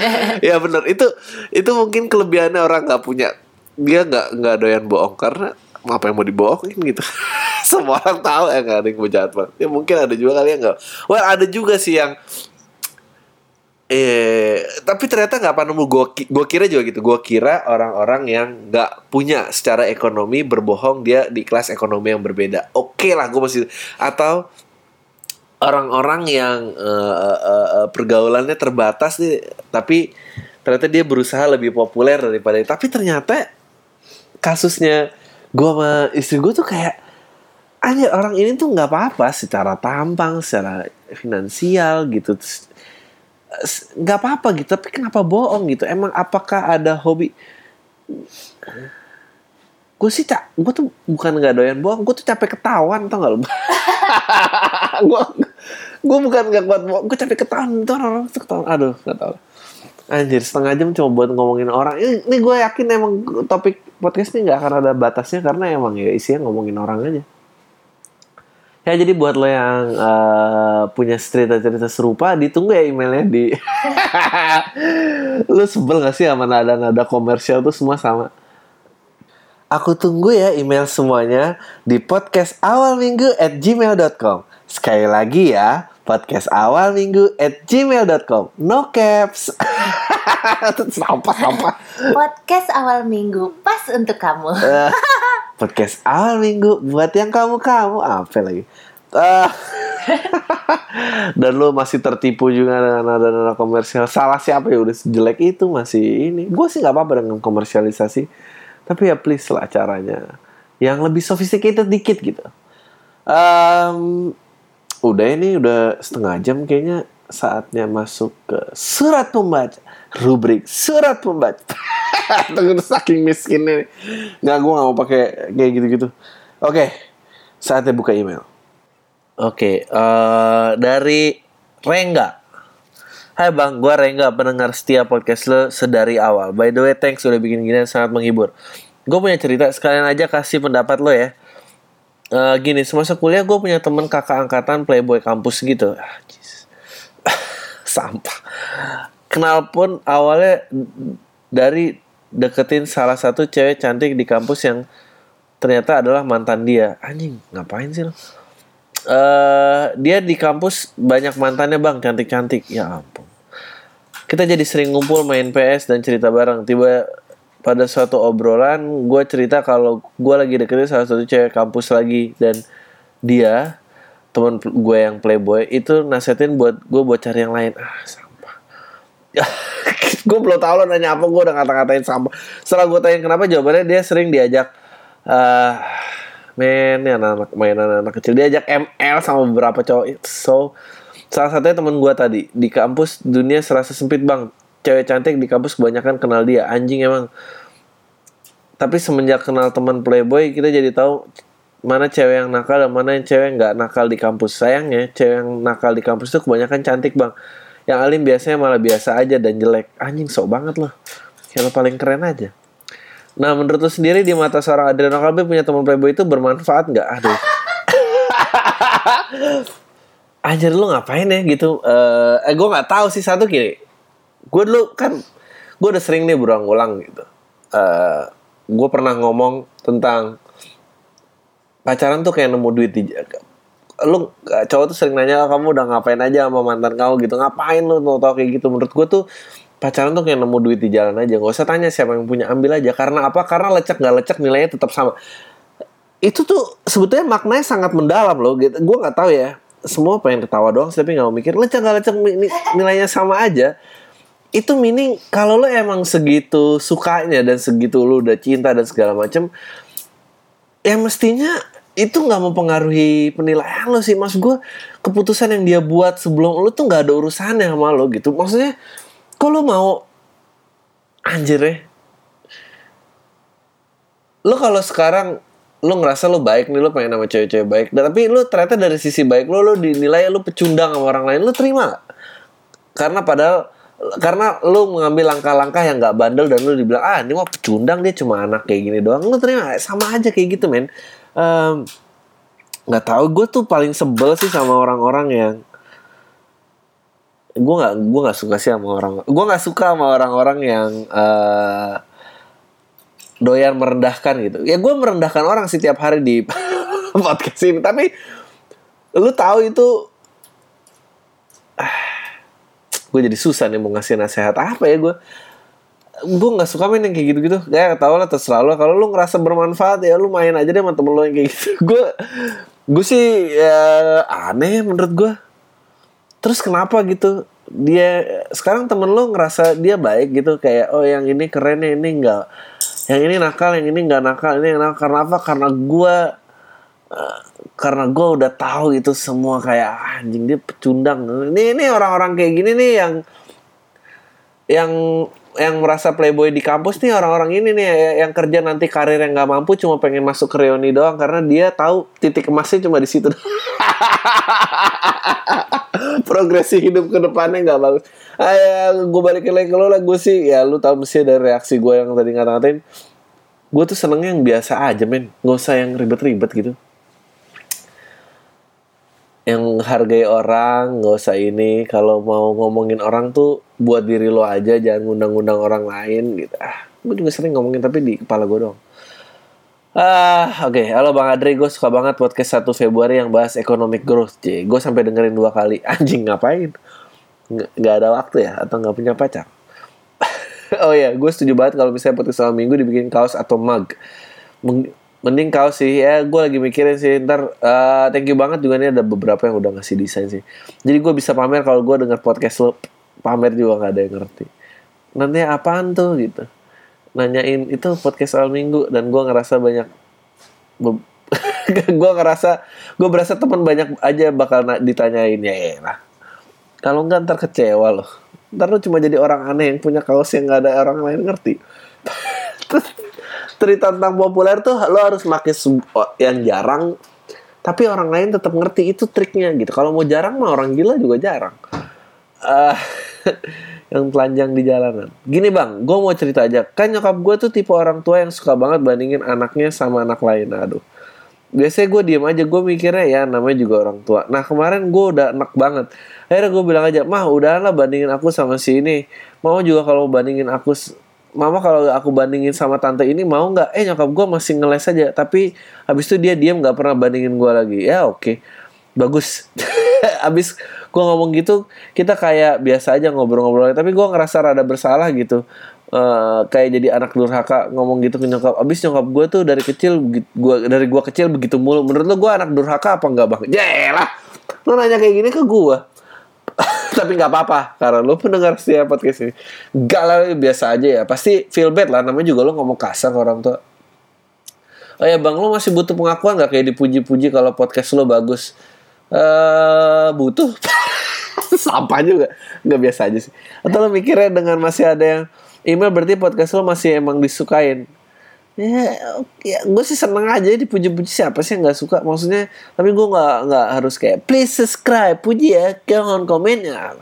ya bener itu itu mungkin kelebihannya orang nggak punya dia nggak nggak doyan bohong karena apa yang mau dibohongin gitu. Semua orang tahu ya nggak ada yang mau jahat banget. Ya mungkin ada juga kali yang nggak. Well ada juga sih yang eh tapi ternyata nggak apa nemu. Gue gue kira juga gitu. Gue kira orang-orang yang nggak punya secara ekonomi berbohong dia di kelas ekonomi yang berbeda. Oke lah gue masih atau orang-orang yang eh, eh, eh, pergaulannya terbatas nih tapi ternyata dia berusaha lebih populer daripada tapi ternyata kasusnya gue sama istri gue tuh kayak aja orang ini tuh nggak apa-apa secara tampang secara finansial gitu. Nggak apa-apa gitu tapi kenapa bohong gitu? Emang apakah ada hobi? Gue sih cak gue tuh bukan nggak doyan bohong gue tuh capek ketahuan tau gak lu? Gue gue bukan nggak kuat gue capek ketahuan tuh orang tuh ketahuan. Aduh nggak tahu. Anjir setengah jam cuma buat ngomongin orang. Ini, ini gue yakin emang topik podcast ini nggak akan ada batasnya karena emang ya isinya ngomongin orang aja. Ya jadi buat lo yang eh, punya cerita-cerita serupa ditunggu ya emailnya di lu sebel gak sih sama nada-nada komersial tuh semua sama? Aku tunggu ya email semuanya di podcast awal minggu at gmail.com. Sekali lagi ya, podcast awal minggu at gmail.com. No caps. sampah, sampah. Podcast awal minggu pas untuk kamu. Eh, podcast awal minggu buat yang kamu-kamu. Apa lagi? Ah. Dan lo masih tertipu juga dengan nada-nada komersial. Salah siapa ya udah sejelek itu masih ini. Gue sih nggak apa-apa dengan komersialisasi. Tapi ya please lah caranya. Yang lebih sophisticated dikit gitu. Em, udah ini udah setengah jam kayaknya. saatnya masuk ke surat pembaca rubrik surat pembaca Tunggu saking miskinnya nih. nggak gue nggak mau pakai kayak gitu-gitu oke saatnya buka email oke eh, dari Rengga Hai bang, gue Rengga, pendengar setia podcast lo sedari awal. By the way, thanks udah bikin gini sangat menghibur. Gue punya cerita, sekalian aja kasih pendapat lo ya. Eh, gini, semasa kuliah gue punya temen kakak angkatan playboy kampus gitu. Ah. Sampah. Kenal pun awalnya dari deketin salah satu cewek cantik di kampus yang ternyata adalah mantan dia. Anjing, ngapain sih lo? eh dia di kampus banyak mantannya bang cantik-cantik ya ampun kita jadi sering ngumpul main PS dan cerita bareng tiba pada suatu obrolan gue cerita kalau gue lagi deketin salah satu cewek kampus lagi. Dan dia teman gue yang playboy itu nasihatin buat gue buat cari yang lain. Ah sampah. Gue belum tahu lo nanya apa gue udah ngata-ngatain sampah. Setelah gue tanya kenapa jawabannya dia sering diajak eh men ini anak-anak mainan anak kecil. Diajak ML sama beberapa cowok. So salah satunya temen gue tadi di kampus dunia serasa sempit bang cewek cantik di kampus kebanyakan kenal dia anjing emang tapi semenjak kenal teman playboy kita jadi tahu mana cewek yang nakal dan mana yang cewek nggak nakal di kampus sayangnya cewek yang nakal di kampus itu kebanyakan cantik bang yang alim biasanya malah biasa aja dan jelek anjing sok banget loh kayak lo paling keren aja Nah menurut lu sendiri di mata seorang Adriano Kalbi punya teman playboy itu bermanfaat nggak? Aduh. Anjir lu ngapain ya gitu? Eh, eh gue nggak tahu sih satu kiri. Gue dulu kan gue udah sering nih berulang-ulang gitu. Eh, gue pernah ngomong tentang pacaran tuh kayak nemu duit di lu cowok tuh sering nanya kamu udah ngapain aja sama mantan kamu? Gitu. Ngapain lu tau tau kayak gitu? Menurut gue tuh pacaran tuh kayak nemu duit di jalan aja. Nggak usah tanya siapa yang punya ambil aja. Karena apa? Karena lecek nggak lecek nilainya tetap sama. Itu tuh sebetulnya maknanya sangat mendalam loh gitu. Gue nggak tahu ya. Semua pengen ketawa doang tapi nggak mau mikir. Lecek nggak lecek ni- nilainya sama aja itu meaning kalau lo emang segitu sukanya dan segitu lo udah cinta dan segala macem ya mestinya itu nggak mempengaruhi penilaian lo sih. Mas gue keputusan yang dia buat sebelum lo tuh nggak ada urusannya sama lo gitu. Maksudnya lo mau anjir ya. Lo kalau sekarang lo ngerasa lo baik nih lo pengen sama cewek-cewek baik. Dan- tapi lo ternyata dari sisi baik lo lo dinilai lo pecundang sama orang lain lo terima karena padahal karena lo mengambil langkah-langkah yang nggak bandel dan lo dibilang ah ini mah pecundang dia cuma anak kayak gini doang. Lo terima sama aja kayak gitu men. Nggak tahu gue tuh paling sebel sih sama orang-orang yang gue nggak gue nggak suka sih sama orang gue nggak suka sama orang-orang yang eh, doyan merendahkan gitu. Ya gue merendahkan orang sih tiap hari di podcast ini tapi lu tahu itu gue jadi susah nih mau ngasih nasihat apa ya gue gue nggak suka main yang kayak gitu-gitu. Kayak tau lah terserah lo. Kalau lu ngerasa bermanfaat ya lu main aja deh sama temen lo yang kayak gitu. Gue gue sih ya, aneh menurut gue terus kenapa gitu? Dia sekarang temen lo ngerasa dia baik gitu. Kayak oh yang ini keren yang ini enggak yang ini nakal yang ini enggak nakal ini yang nakal. Karena apa? Karena gue eh, karena gue udah tahu itu semua kayak "Ah, anjing dia pecundang. Ini ini orang-orang kayak gini nih yang yang yang merasa playboy di kampus nih orang-orang ini nih ya- yang kerja nanti karir yang nggak mampu cuma pengen masuk ke reuni doang karena dia tahu titik emasnya cuma di situ. Progresi hidup ke depannya nggak bagus. Ayo, gue balikin lagi ke lo lah gue sih ya lu tahu mesti dari reaksi gue yang tadi ngata-ngatain. Gue tuh senengnya yang biasa aja men. Nggak usah yang ribet-ribet gitu yang hargai orang nggak usah ini. Kalau mau ngomongin orang tuh buat diri lo aja jangan ngundang-ngundang orang lain gitu. Ah gue juga sering ngomongin tapi di kepala gue dong ah oke. Halo bang Adri gue suka banget podcast 1 Februari yang bahas economic growth. J gue sampai dengerin dua kali. Anjing ngapain? Nggak ada waktu ya? Atau nggak punya pacar? Oh ya gue setuju banget kalau misalnya podcast selama minggu dibikin kaos atau mug mending kaos sih. Ya gue lagi mikirin sih. Ntar eh, thank you banget juga nih ada beberapa yang udah ngasih desain sih. Jadi gue bisa pamer kalau gue denger podcast lo pamer juga nggak ada yang ngerti. Nanti apaan tuh gitu. Nanyain itu podcast soal minggu. Dan gue ngerasa banyak gue ngerasa gue berasa teman banyak aja bakal ditanyain. Ya lah. Kalau enggak ntar kecewa loh. Ntar lu cuma jadi orang aneh yang punya kaos yang nggak ada orang lain ngerti. Cerita tentang populer tuh lo harus pakai yang jarang tapi orang lain tetap ngerti itu triknya gitu. Kalau mau jarang mah orang gila juga jarang. Eh, yang telanjang di jalanan. Gini bang, gue mau cerita aja. Kan nyokap gue tuh tipe orang tua yang suka banget bandingin anaknya sama anak lain. Aduh. Biasanya gue diem aja, gue mikirnya ya namanya juga orang tua. Nah kemarin gue udah enak banget. Akhirnya gue bilang aja, mah udahlah bandingin aku sama si ini. Mau juga kalau bandingin aku, mama kalau aku bandingin sama tante ini mau nggak? Eh nyokap gue masih ngeles aja. Tapi habis itu dia diem nggak pernah bandingin gue lagi. Ya oke, bagus. Abis gue ngomong gitu, kita kayak biasa aja ngobrol-ngobrol. Tapi gue ngerasa rada bersalah gitu. Eh, kayak jadi anak durhaka ngomong gitu ke nyokap. Abis nyokap gue tuh dari kecil, gua dari gua kecil begitu mulu. Menurut lo gue anak durhaka apa enggak bang? Yaelah, lo nanya kayak gini ke gue. Tapi nggak apa-apa karena lo pendengar setiap podcast ini. Gak lah biasa aja ya. Pasti feel bad lah. Namanya juga lo ngomong kasar ke orang tua. Oh ya bang, lo masih butuh pengakuan gak kayak dipuji-puji kalau podcast lo bagus? eh butuh. Sampah juga. Nggak biasa aja sih. Atau lo mikirnya dengan masih ada yang email berarti podcast lo masih emang disukain. Ya, ya gue sih seneng aja dipuji-puji siapa sih yang nggak suka maksudnya. Tapi gue nggak nggak harus kayak please subscribe, puji ya, jangan komen ya.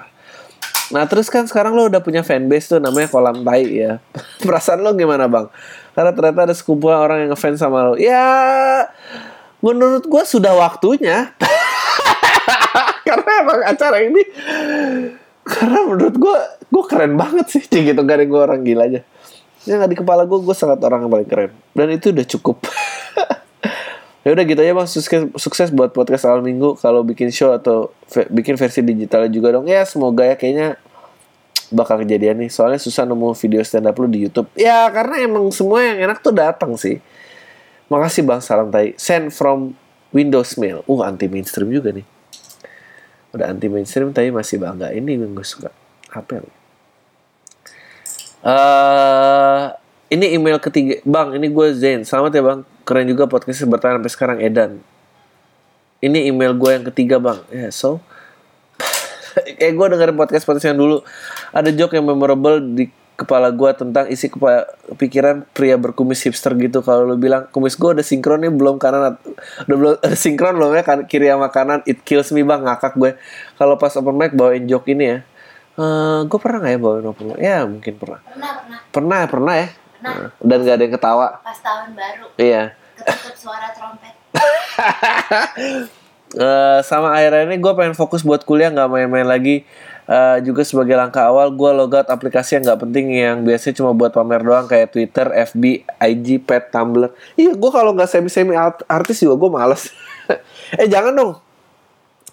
Nah terus kan sekarang lo udah punya fanbase tuh namanya kolam tai ya. Perasaan lo gimana bang? Karena ternyata ada sekumpulan orang yang ngefans sama lo. Ya menurut gue sudah waktunya. karena emang acara ini karena menurut gue gue keren banget sih gitu gak ada gue orang gila aja ya nggak di kepala gue gue sangat orang yang paling keren. Dan itu udah cukup. Ya udah gitu aja bang. Sukses sukses buat podcast awal minggu. Kalau bikin show atau ve- bikin versi digitalnya juga dong. Ya semoga ya kayaknya bakal kejadian nih. Soalnya susah nemu video stand up lu di YouTube. Ya karena emang semua yang enak tuh datang sih. Makasih bang salam tai. Send from Windows Mail. Uh anti mainstream juga nih. Udah anti mainstream tapi masih bangga. Ini yang gue suka. Apa ya? Eh, ini email ketiga. Bang ini gue Zain. Selamat ya bang. Keren juga podcastnya bertahan sampai sekarang Edan. Ini email gue yang ketiga bang. Ya so eh gue dengerin podcast podcast yang dulu. Ada joke yang memorable di kepala gue tentang isi kepala pikiran pria berkumis hipster gitu. Kalau lu bilang kumis gue udah sinkron nih belum kanan udah belum udah sinkron belum ya kan? Kiri sama kanan. It kills me bang. Ngakak gue. Kalau pas open mic bawain joke ini ya Eh gue pernah nggak ya bawain open mic ya mungkin pernah Pernah, pernah. pernah pernah ya Pernah. dan gak ada yang ketawa Pas tahun baru, iya ketutup suara trompet. Eh, sama akhirnya ini gue pengen fokus buat kuliah nggak main-main lagi Eh, juga sebagai langkah awal gue logout aplikasi yang nggak penting yang biasanya cuma buat pamer doang kayak Twitter, FB, IG, Pet, Tumblr. Iya gue kalau nggak semi-semi art- artis juga gue males. eh jangan dong.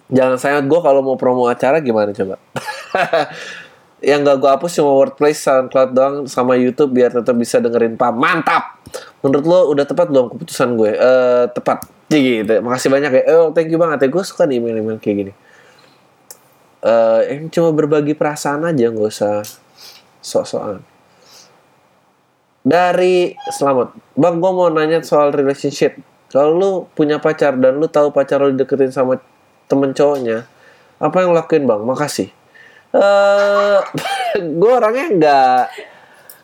Jangan sayang gue kalau mau promo acara gimana coba? yang gak gue hapus cuma Wordpress, SoundCloud doang sama YouTube biar tetap bisa dengerin pam. Mantap. Menurut lo udah tepat belum keputusan gue? Eh tepat. Jadi gitu. Makasih banyak ya. Oh thank you banget ya. Gue suka nih email-email kayak gini. Yang cuma berbagi perasaan aja nggak usah sok-sokan. Dari selamat, bang gue mau nanya soal relationship. Kalau lu punya pacar dan lu tahu pacar lu deketin sama temen cowoknya, apa yang lakuin bang? Makasih. Eh, gue orangnya nggak,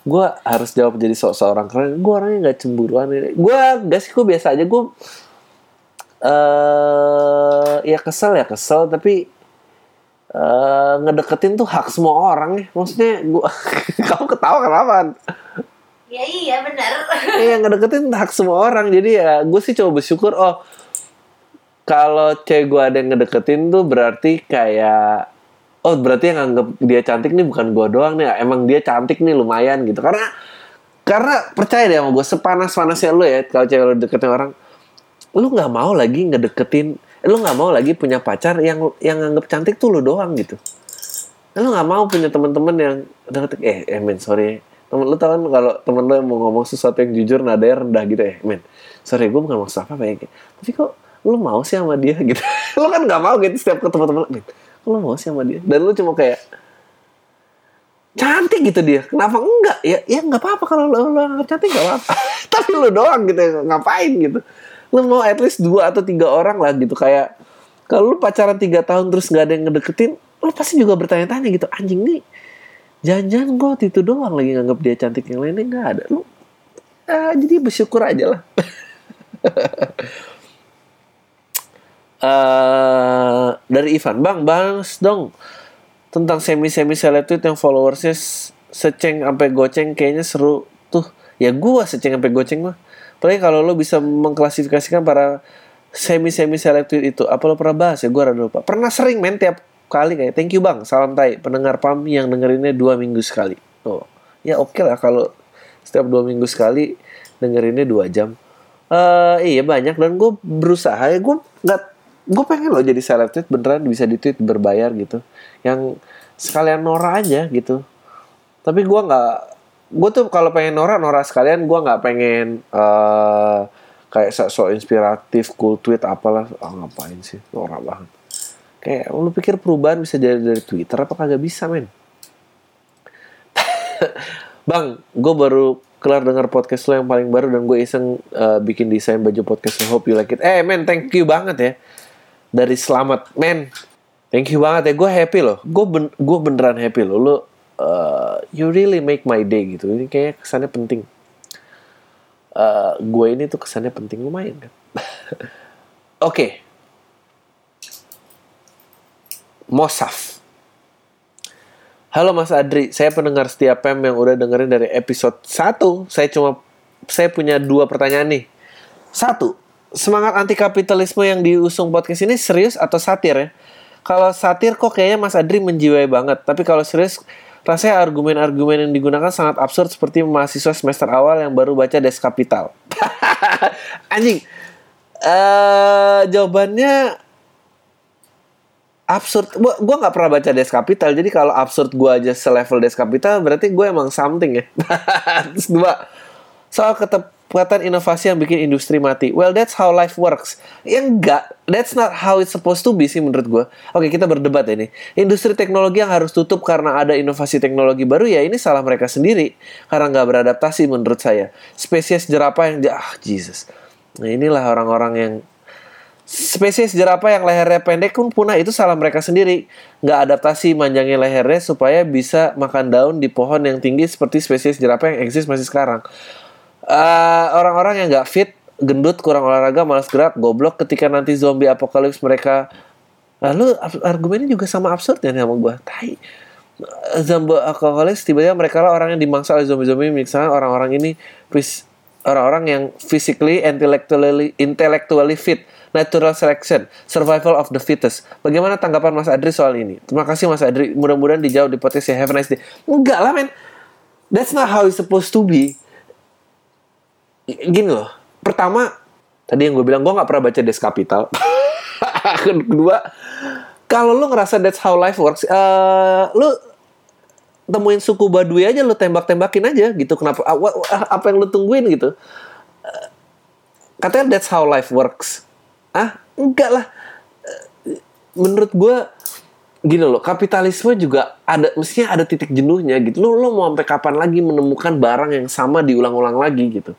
gue harus jawab jadi sok seorang keren. Gue orangnya nggak cemburuan. Gue gak sih, gue biasa aja. Gue eh ya kesel ya kesel, tapi eh ngedeketin tuh hak semua orang ya. Maksudnya gue, kamu ketawa kenapa? Ya iya benar. Iya ngedeketin hak semua orang jadi ya gue sih coba bersyukur oh kalau cewek gue ada yang ngedeketin tuh berarti kayak oh berarti yang anggap dia cantik nih bukan gue doang nih. Emang dia cantik nih lumayan gitu. Karena karena percaya deh sama gue sepanas panasnya lu ya kalau cewek lu deketin orang lu nggak mau lagi ngedeketin lu nggak mau lagi punya pacar yang yang anggap cantik tuh lu doang gitu. Lu nggak mau punya teman-teman yang eh eh men sorry. Temen lu tau kan kalau temen lu mau ngomong sesuatu yang jujur nadanya rendah gitu ya men. Sorry gue bukan maksud apa apa ya. Tapi kok lu mau sih sama dia gitu? Lu kan nggak mau gitu setiap ketemu temen lu lu mau sih sama dia? Dan lu cuma kayak cantik gitu dia. Kenapa enggak? Ya ya nggak apa-apa kalau lu anggap cantik nggak apa-apa. Tapi lu doang gitu ngapain gitu. Lu mau at least dua atau tiga orang lah gitu. Kayak kalau lu pacaran tiga tahun terus nggak ada yang ngedeketin lo pasti juga bertanya-tanya gitu anjing nih jangan-jangan gue itu doang lagi nganggap dia cantik yang lainnya nggak ada. Lo ah, jadi bersyukur aja lah Eh, dari Ivan. Bang bahas dong tentang semi semi seleb yang followersnya seceng sampai goceng. Kayaknya seru tuh. Ya gua seceng sampai goceng mah. Apalagi kalau lo bisa mengklasifikasikan para semi semi seleb itu apa lo pernah bahas? Ya gua rada lupa. Pernah sering men tiap kali kayak thank you bang salam tai. Pendengar pam yang dengerinnya dua minggu sekali. Oh ya oke lah kalau setiap dua minggu sekali dengerinnya dua jam. Eh iya banyak. Dan gue berusaha. Ya gue nggak gue pengen loh jadi seleb tweet beneran bisa di tweet berbayar gitu yang sekalian Nora aja gitu tapi gue nggak gue tuh kalau pengen Nora Nora sekalian gue nggak pengen eh kayak so, inspiratif cool tweet apalah ah ngapain sih Nora banget kayak lu pikir perubahan bisa jadi dari Twitter apa kagak bisa men Bang, gue baru kelar dengar podcast lo yang paling baru dan gue iseng uh, bikin desain baju podcast lo. Hope you like it. Eh, men, thank you banget ya. Dari selamat, men. Thank you banget ya. Gue happy loh. Gue ben gue beneran happy loh. Lo, uh, you really make my day gitu. Ini kayaknya kesannya penting. Uh, gue ini tuh kesannya penting lumayan kan. Oke. Mosaf. Halo Mas Adri, saya pendengar setia PEM yang udah dengerin dari episode 1. Saya cuma saya punya dua pertanyaan nih. Satu, semangat anti kapitalisme yang diusung podcast ini serius atau satir ya? Kalau satir kok kayaknya Mas Adri menjiwai banget, tapi kalau serius rasanya argumen-argumen yang digunakan sangat absurd seperti mahasiswa semester awal yang baru baca Des Kapital. Anjing. Eh jawabannya absurd gua nggak pernah baca Des Kapital jadi kalau absurd gua aja selevel Des Kapital berarti gue emang something ya terus dua soal ketepatan inovasi yang bikin industri mati. Well that's how life works. Ya enggak. That's not how it's supposed to be sih menurut gua. Oke kita berdebat nih industri teknologi yang harus tutup karena ada inovasi teknologi baru ya ini salah mereka sendiri. Karena nggak beradaptasi menurut saya. Spesies jerapah yang ah Jesus. Nah inilah orang-orang yang spesies jerapah yang lehernya pendek pun punah itu salah mereka sendiri. Nggak adaptasi manjangin lehernya supaya bisa makan daun di pohon yang tinggi seperti spesies jerapah yang eksis masih sekarang Eh, orang-orang yang nggak fit gendut kurang olahraga malas gerak goblok ketika nanti zombie apokalips mereka. Lalu ap- argumennya juga sama absurd ya sama gue tai. Zombie apokalips tiba-tiba mereka lah orang yang dimangsa oleh zombie-zombie. Misalnya orang-orang ini orang-orang yang physically intellectually intellectually fit. Natural selection. Survival of the fittest. Bagaimana tanggapan Mas Adri soal ini? Terima kasih Mas Adri. Mudah-mudahan dijawab di podcast ya. Have a nice day. Enggak lah men. That's not how it's supposed to be gini loh pertama tadi yang gue bilang gue nggak pernah baca Des Kapital kedua kalau lu ngerasa that's how life works eh lu temuin suku Baduy aja lu tembak-tembakin aja gitu. Kenapa ah, apa yang lu tungguin gitu? Eh, katanya that's how life works. Ah enggak lah. Eh, menurut gue gini loh kapitalisme juga ada mestinya ada titik jenuhnya gitu. Lo lo mau sampai kapan lagi menemukan barang yang sama diulang-ulang lagi gitu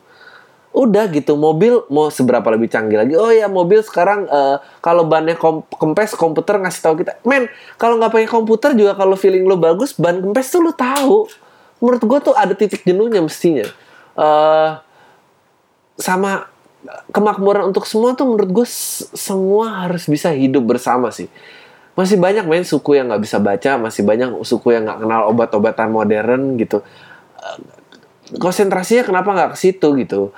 udah gitu mobil mau seberapa lebih canggih lagi? Oh ya mobil sekarang eh, kalau bannya kom- kempes komputer ngasih tahu kita men kalau nggak pakai komputer juga kalau feeling lo bagus ban kempes tuh lo tahu. Menurut gue tuh ada titik jenuhnya mestinya. Eh sama kemakmuran untuk semua tuh menurut gue semua harus bisa hidup bersama sih. Masih banyak main suku yang nggak bisa baca masih banyak suku yang nggak kenal obat-obatan modern gitu. Eh, konsentrasinya kenapa nggak ke situ gitu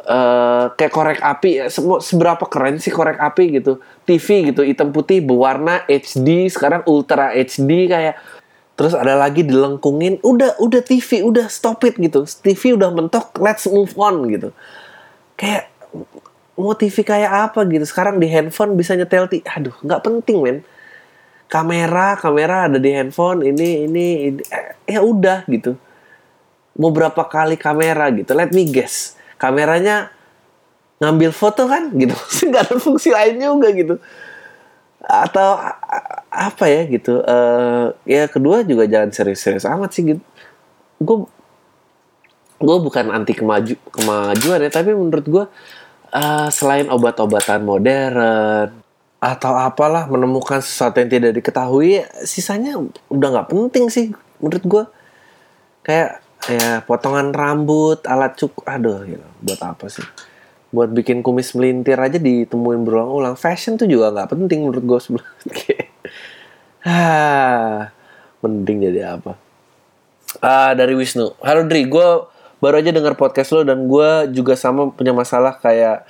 eh kayak korek api. Ya, seberapa keren sih korek api gitu? TV gitu hitam putih berwarna HD sekarang ultra HD kayak. Terus ada lagi dilengkungin udah udah TV udah stop it gitu. TV udah mentok let's move on gitu. Kayak mau TV kayak apa gitu? Sekarang di handphone bisa nyetel ti aduh nggak penting men. Kamera kamera ada di handphone ini ini, ini. Eh, ya udah gitu. Mau berapa kali kamera gitu? Let me guess kameranya ngambil foto kan gitu. Nggak ada fungsi lain juga gitu. Atau apa ya gitu. Eh ya kedua juga jangan serius-serius amat sih gitu. Gue gue bukan anti kemaju kemajuan ya tapi menurut gue eh, selain obat-obatan modern atau apalah menemukan sesuatu yang tidak diketahui sisanya udah nggak penting sih menurut gue kayak ya potongan rambut alat cukur aduh gitu. buat apa sih? Buat bikin kumis melintir aja ditemuin berulang-ulang. Fashion tuh juga nggak penting menurut gue sebenarnya. Ah mending jadi apa? Ah dari Wisnu. Halo Dri gue baru aja denger podcast lo dan gue juga sama punya masalah kayak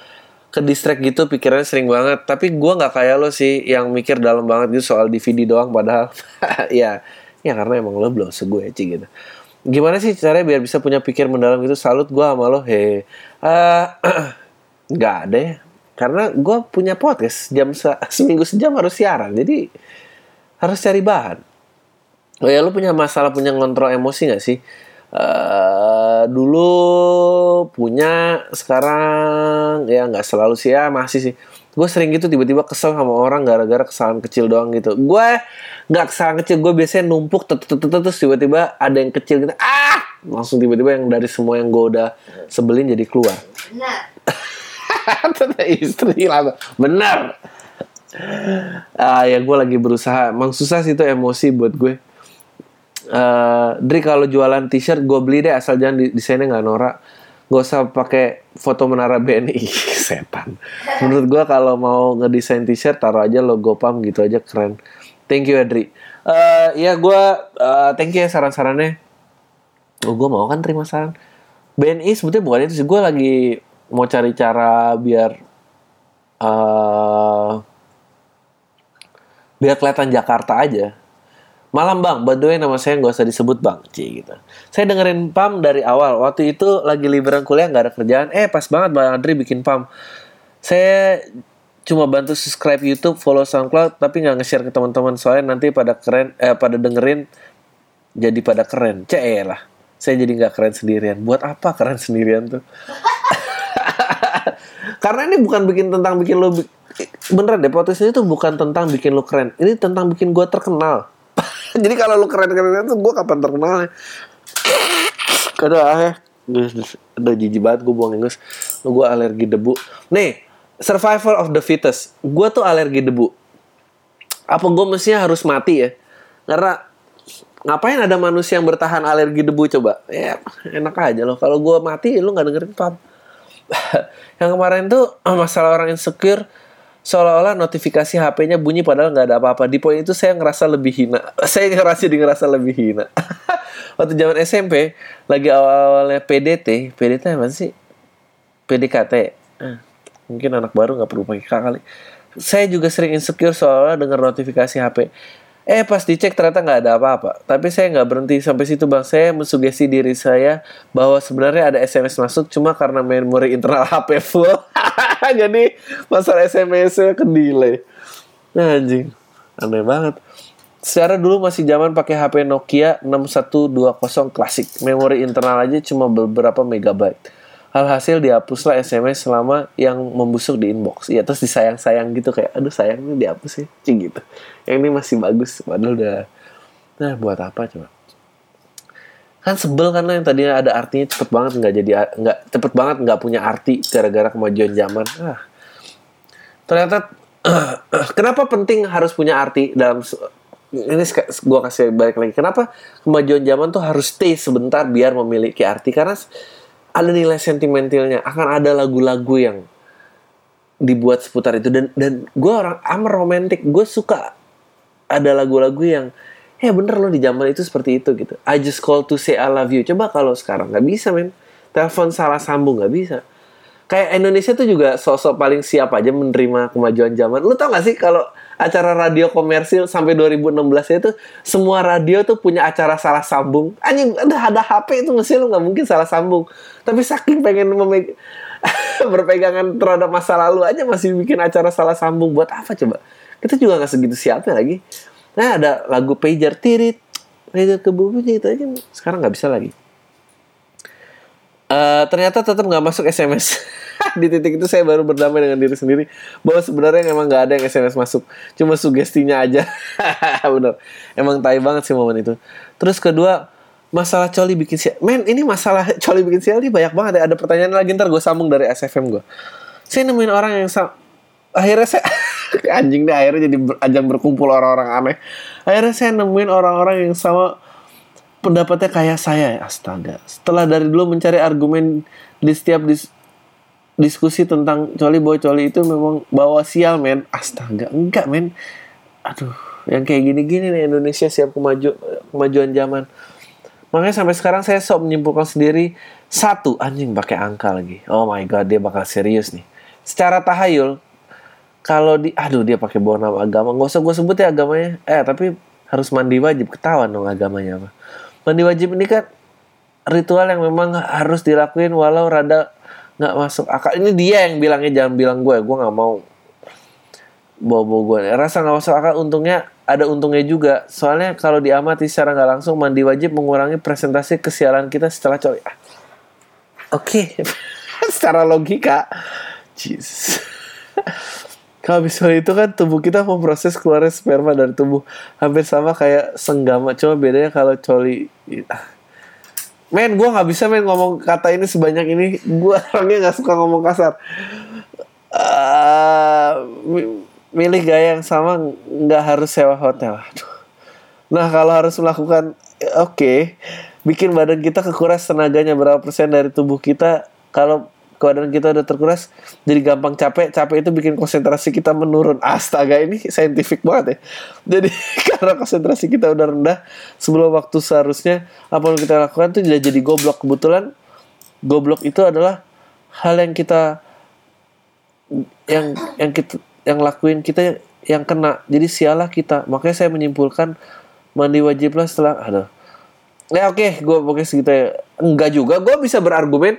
ke distract gitu pikirannya sering banget. Tapi gue nggak kayak lo sih yang mikir dalam banget gitu soal DVD doang padahal. Ya ya karena emang lo belum segue sih gitu gimana sih caranya biar bisa punya pikir mendalam gitu? Salut gue sama lo he. Eh, nggak ada ya. Karena gue punya podcast jam se- seminggu sejam harus siaran jadi harus cari bahan. Oh ya lu punya masalah punya ngontrol emosi gak sih? Eh dulu punya sekarang ya nggak selalu sih ya masih sih. Gue sering gitu tiba-tiba kesel sama orang gara-gara kesalahan kecil doang gitu. Gue nggak kesalahan kecil gue biasanya numpuk terus tiba-tiba ada yang kecil gitu ah! Langsung tiba-tiba yang dari semua yang gue udah sebelin jadi keluar. Benar. Istri lah benar. Ah ya gue lagi berusaha. Emang susah sih itu emosi buat gue eh Dri kalau jualan t-shirt gue beli deh asal jangan desainnya nggak norak. Gak usah pakai foto menara BNI setan. Menurut gue kalau mau ngedesain t-shirt taruh aja logo pam gitu aja keren. Thank you Adri eh ya gue eh, thank you ya saran-sarannya. Oh gue mau kan terima saran? BNI sebetulnya bukan itu sih gue lagi mau cari cara biar eh biar kelihatan Jakarta aja Malam bang, by the way nama saya nggak usah disebut bang, Cie gitu. Saya dengerin PAM dari awal. Waktu itu lagi liburan kuliah nggak ada kerjaan. Eh pas banget bang Andri bikin PAM. Saya cuma bantu subscribe YouTube, follow SoundCloud, tapi nggak nge-share ke teman-teman soalnya nanti pada keren, eh pada dengerin jadi pada keren. Cek lah. Saya jadi nggak keren sendirian. Buat apa keren sendirian tuh? Karena ini bukan bikin tentang bikin lo beneran deh ini tuh bukan tentang bikin lo keren. Ini tentang bikin gue terkenal. Jadi kalau lo keren-keren tuh gue kapan terkenalnya? Kadang ah ya. Udah jijik banget gue buang Inggris. Gue alergi debu. Nih, survival of the fittest. Gue tuh alergi debu. Apa gue mestinya harus mati ya? Karena ngapain ada manusia yang bertahan alergi debu coba? Ya enak aja loh. Kalau gue mati lu nggak dengerin pam. yang kemarin tuh masalah orang insecure seolah-olah notifikasi HP-nya bunyi padahal nggak ada apa-apa. Di poin itu saya ngerasa lebih hina. saya ngerasa di ngerasa lebih hina. Waktu zaman SMP lagi awal-awalnya PDT, PDT apa sih? PDKT. Eh, mungkin anak baru nggak perlu pakai kali. Saya juga sering insecure soalnya dengar notifikasi HP. Eh pas dicek ternyata nggak ada apa-apa. Tapi saya nggak berhenti sampai situ bang. Saya mensugesti diri saya bahwa sebenarnya ada SMS masuk cuma karena memori internal HP full. Jadi masalah SMS-nya ke delay. Nah, anjing, aneh banget. Secara dulu masih zaman pakai HP Nokia 6120 klasik. Memori internal aja cuma beberapa megabyte. Alhasil dihapuslah SMS selama yang membusuk di inbox. Ya terus disayang-sayang gitu kayak aduh sayang ini dihapus sih, Cing gitu. Yang ini masih bagus padahal udah Nah, buat apa coba? Kan sebel kan lo yang tadinya ada artinya cepet banget nggak jadi nggak cepet banget nggak punya arti gara-gara kemajuan zaman. Ah. Ternyata kenapa penting harus punya arti dalam ini gua kasih balik lagi. Kenapa kemajuan zaman tuh harus stay sebentar biar memiliki arti karena ada nilai sentimentalnya akan ada lagu-lagu yang dibuat seputar itu dan dan gue orang I'm a romantic gue suka ada lagu-lagu yang ya bener loh di zaman itu seperti itu gitu. I just call to say I love you. Coba kalau sekarang nggak bisa men. Telepon salah sambung nggak bisa. Kayak Indonesia tuh juga sosok paling siap aja menerima kemajuan zaman. Lu tau gak sih kalau acara radio komersil sampai 2016 itu semua radio tuh punya acara salah sambung? Anjing ada ada HP itu mesti lu nggak mungkin salah sambung. Tapi saking pengen memeg berpegangan terhadap masa lalu aja masih bikin acara salah sambung. Buat apa coba? Kita juga nggak segitu siapnya lagi nah ada lagu pager tirit pager ke bumi itu aja sekarang nggak bisa lagi Eh, ternyata tetap nggak masuk SMS. di titik itu saya baru berdamai dengan diri sendiri bahwa sebenarnya emang nggak ada yang SMS masuk, cuma sugestinya aja. Bener, emang tai banget sih momen itu. Terus kedua masalah coli bikin sial. Men, ini masalah coli bikin sial ini banyak banget ya. Ada pertanyaan lagi ntar gue sambung dari SFM gue. Saya nemuin orang yang akhirnya saya anjing deh akhirnya jadi ajang berkumpul orang-orang aneh. Akhirnya saya nemuin orang-orang yang sama pendapatnya kayak saya. Ya astaga. Setelah dari dulu mencari argumen di setiap dis- diskusi tentang coli boy coli itu memang bawa sial men. Astaga enggak men. Aduh yang kayak gini-gini nih Indonesia siap kemaju kemajuan zaman. Makanya sampai sekarang saya sok menyimpulkan sendiri satu anjing pakai angka lagi. Oh my god dia bakal serius nih. Secara tahayul kalau di aduh dia pakai bawa nama agama. Nggak usah gue sebut ya agamanya. Eh tapi harus mandi wajib. Ketahuan dong agamanya apa. Mandi wajib ini kan ritual yang memang harus dilakuin walau rada nggak masuk akal. Ini dia yang bilangnya jangan bilang gue gue nggak mau bawa gue rasa nggak masuk akal untungnya ada untungnya juga. Soalnya kalau diamati secara nggak langsung mandi wajib mengurangi presentasi kesialan kita setelah coli Oke, secara logika, Jesus. Kalau misalnya itu kan tubuh kita memproses keluarnya sperma dari tubuh hampir sama kayak senggama. Cuma bedanya kalau coli. Men, gue nggak bisa men ngomong kata ini sebanyak ini. Gue orangnya nggak suka ngomong kasar. Mi- milih gaya yang sama nggak harus sewa hotel. Nah kalau harus melakukan oke, bikin badan kita kekuras tenaganya berapa persen dari tubuh kita. Kalau badan kita udah terkuras, jadi gampang capek. Capek itu bikin konsentrasi kita menurun. Astaga ini saintifik banget ya. Jadi karena konsentrasi kita udah rendah sebelum waktu seharusnya apa yang kita lakukan tuh jadi jadi goblok. Kebetulan goblok itu adalah hal yang kita yang yang kita yang lakuin kita yang kena jadi sialah kita makanya saya menyimpulkan mandi wajib lah setelah aduh ya oke gue pokoknya segitu ya enggak juga gue bisa berargumen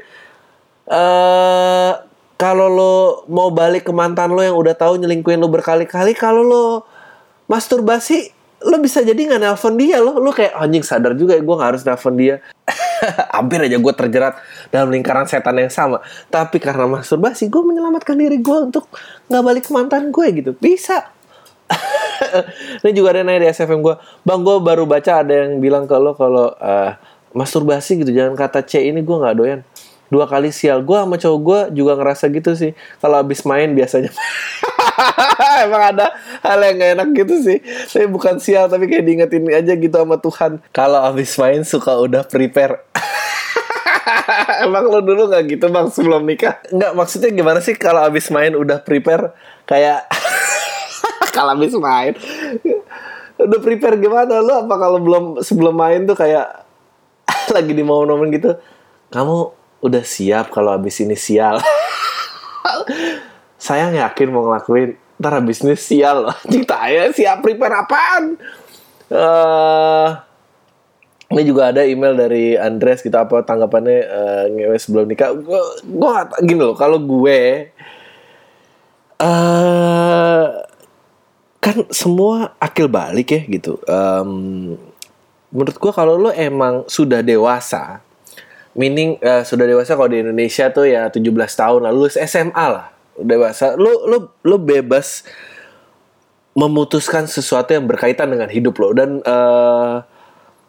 eh kalau lo mau balik ke mantan lo yang udah tahu nyelingkuhin lo berkali-kali kalau lo masturbasi lo bisa jadi nggak nelpon dia lo. Lo kayak anjing sadar juga ya gue nggak harus nelpon dia. Hampir aja gue terjerat dalam lingkaran setan yang sama. Tapi karena masturbasi gue menyelamatkan diri gue untuk nggak balik ke mantan gue gitu. Bisa. Ini juga ada yang nanya di SFM gue bang gue baru baca ada yang bilang ke lo kalau eh, masturbasi gitu jangan kata C ini gue nggak doyan dua kali sial. Gue sama cowok gue juga ngerasa gitu sih. Kalau abis main biasanya. Emang ada hal yang gak enak gitu sih. Tapi bukan sial tapi kayak diingetin aja gitu sama Tuhan. Kalau abis main suka udah prepare. Emang lo dulu gak gitu bang sebelum nikah? Nggak maksudnya gimana sih kalau abis main udah prepare? Kayak kalau abis main udah prepare gimana? Lo? Apa kalau belum sebelum main tuh kayak lagi di momen-momen gitu? Kamu udah siap kalau abis ini sial? Saya yakin mau ngelakuin ntar abis ini sial loh. Ya siap prepare apaan? Eh ini juga ada email dari Andres gitu apa tanggapannya eh, ngewe sebelum nikah. Gue gue gini loh kalau gue eh kan semua akil balik ya gitu. Em, menurut gue kalau lo emang sudah dewasa, meaning eh, sudah dewasa kalau di Indonesia tuh ya 17 tahun lalu lulus SMA lah. Dewasa. Lo lo lo bebas memutuskan sesuatu yang berkaitan dengan hidup lo. Dan eh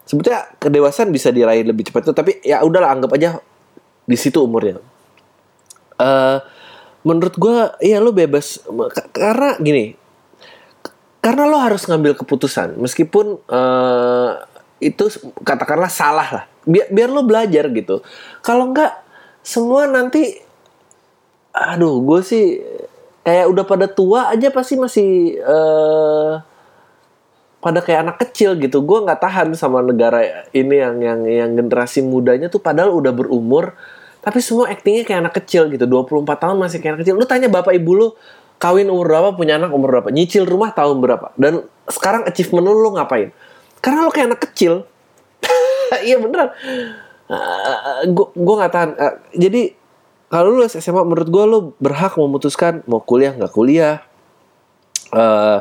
sebetulnya kedewasaan bisa diraih lebih cepat tuh tapi ya udahlah anggap aja di situ umurnya. Eh menurut gua ya lo bebas. Karena gini karena lo harus ngambil keputusan. Meskipun eh, itu katakanlah salah lah biar biar lo belajar gitu. Kalau enggak semua nanti aduh gue sih kayak udah pada tua aja pasti masih eh pada kayak anak kecil gitu. Gue nggak tahan sama negara ini yang yang yang generasi mudanya tuh padahal udah berumur tapi semua aktingnya kayak anak kecil gitu. 24 tahun masih kayak anak kecil. Lu tanya bapak ibu lu kawin umur berapa punya anak umur berapa nyicil rumah tahun berapa? Dan sekarang achievement lu, lu ngapain? Karena lu kayak anak kecil iya beneran gue gue nggak tahan. Eh, jadi kalau lu SMA menurut gue lu berhak memutuskan mau kuliah nggak kuliah. Eh,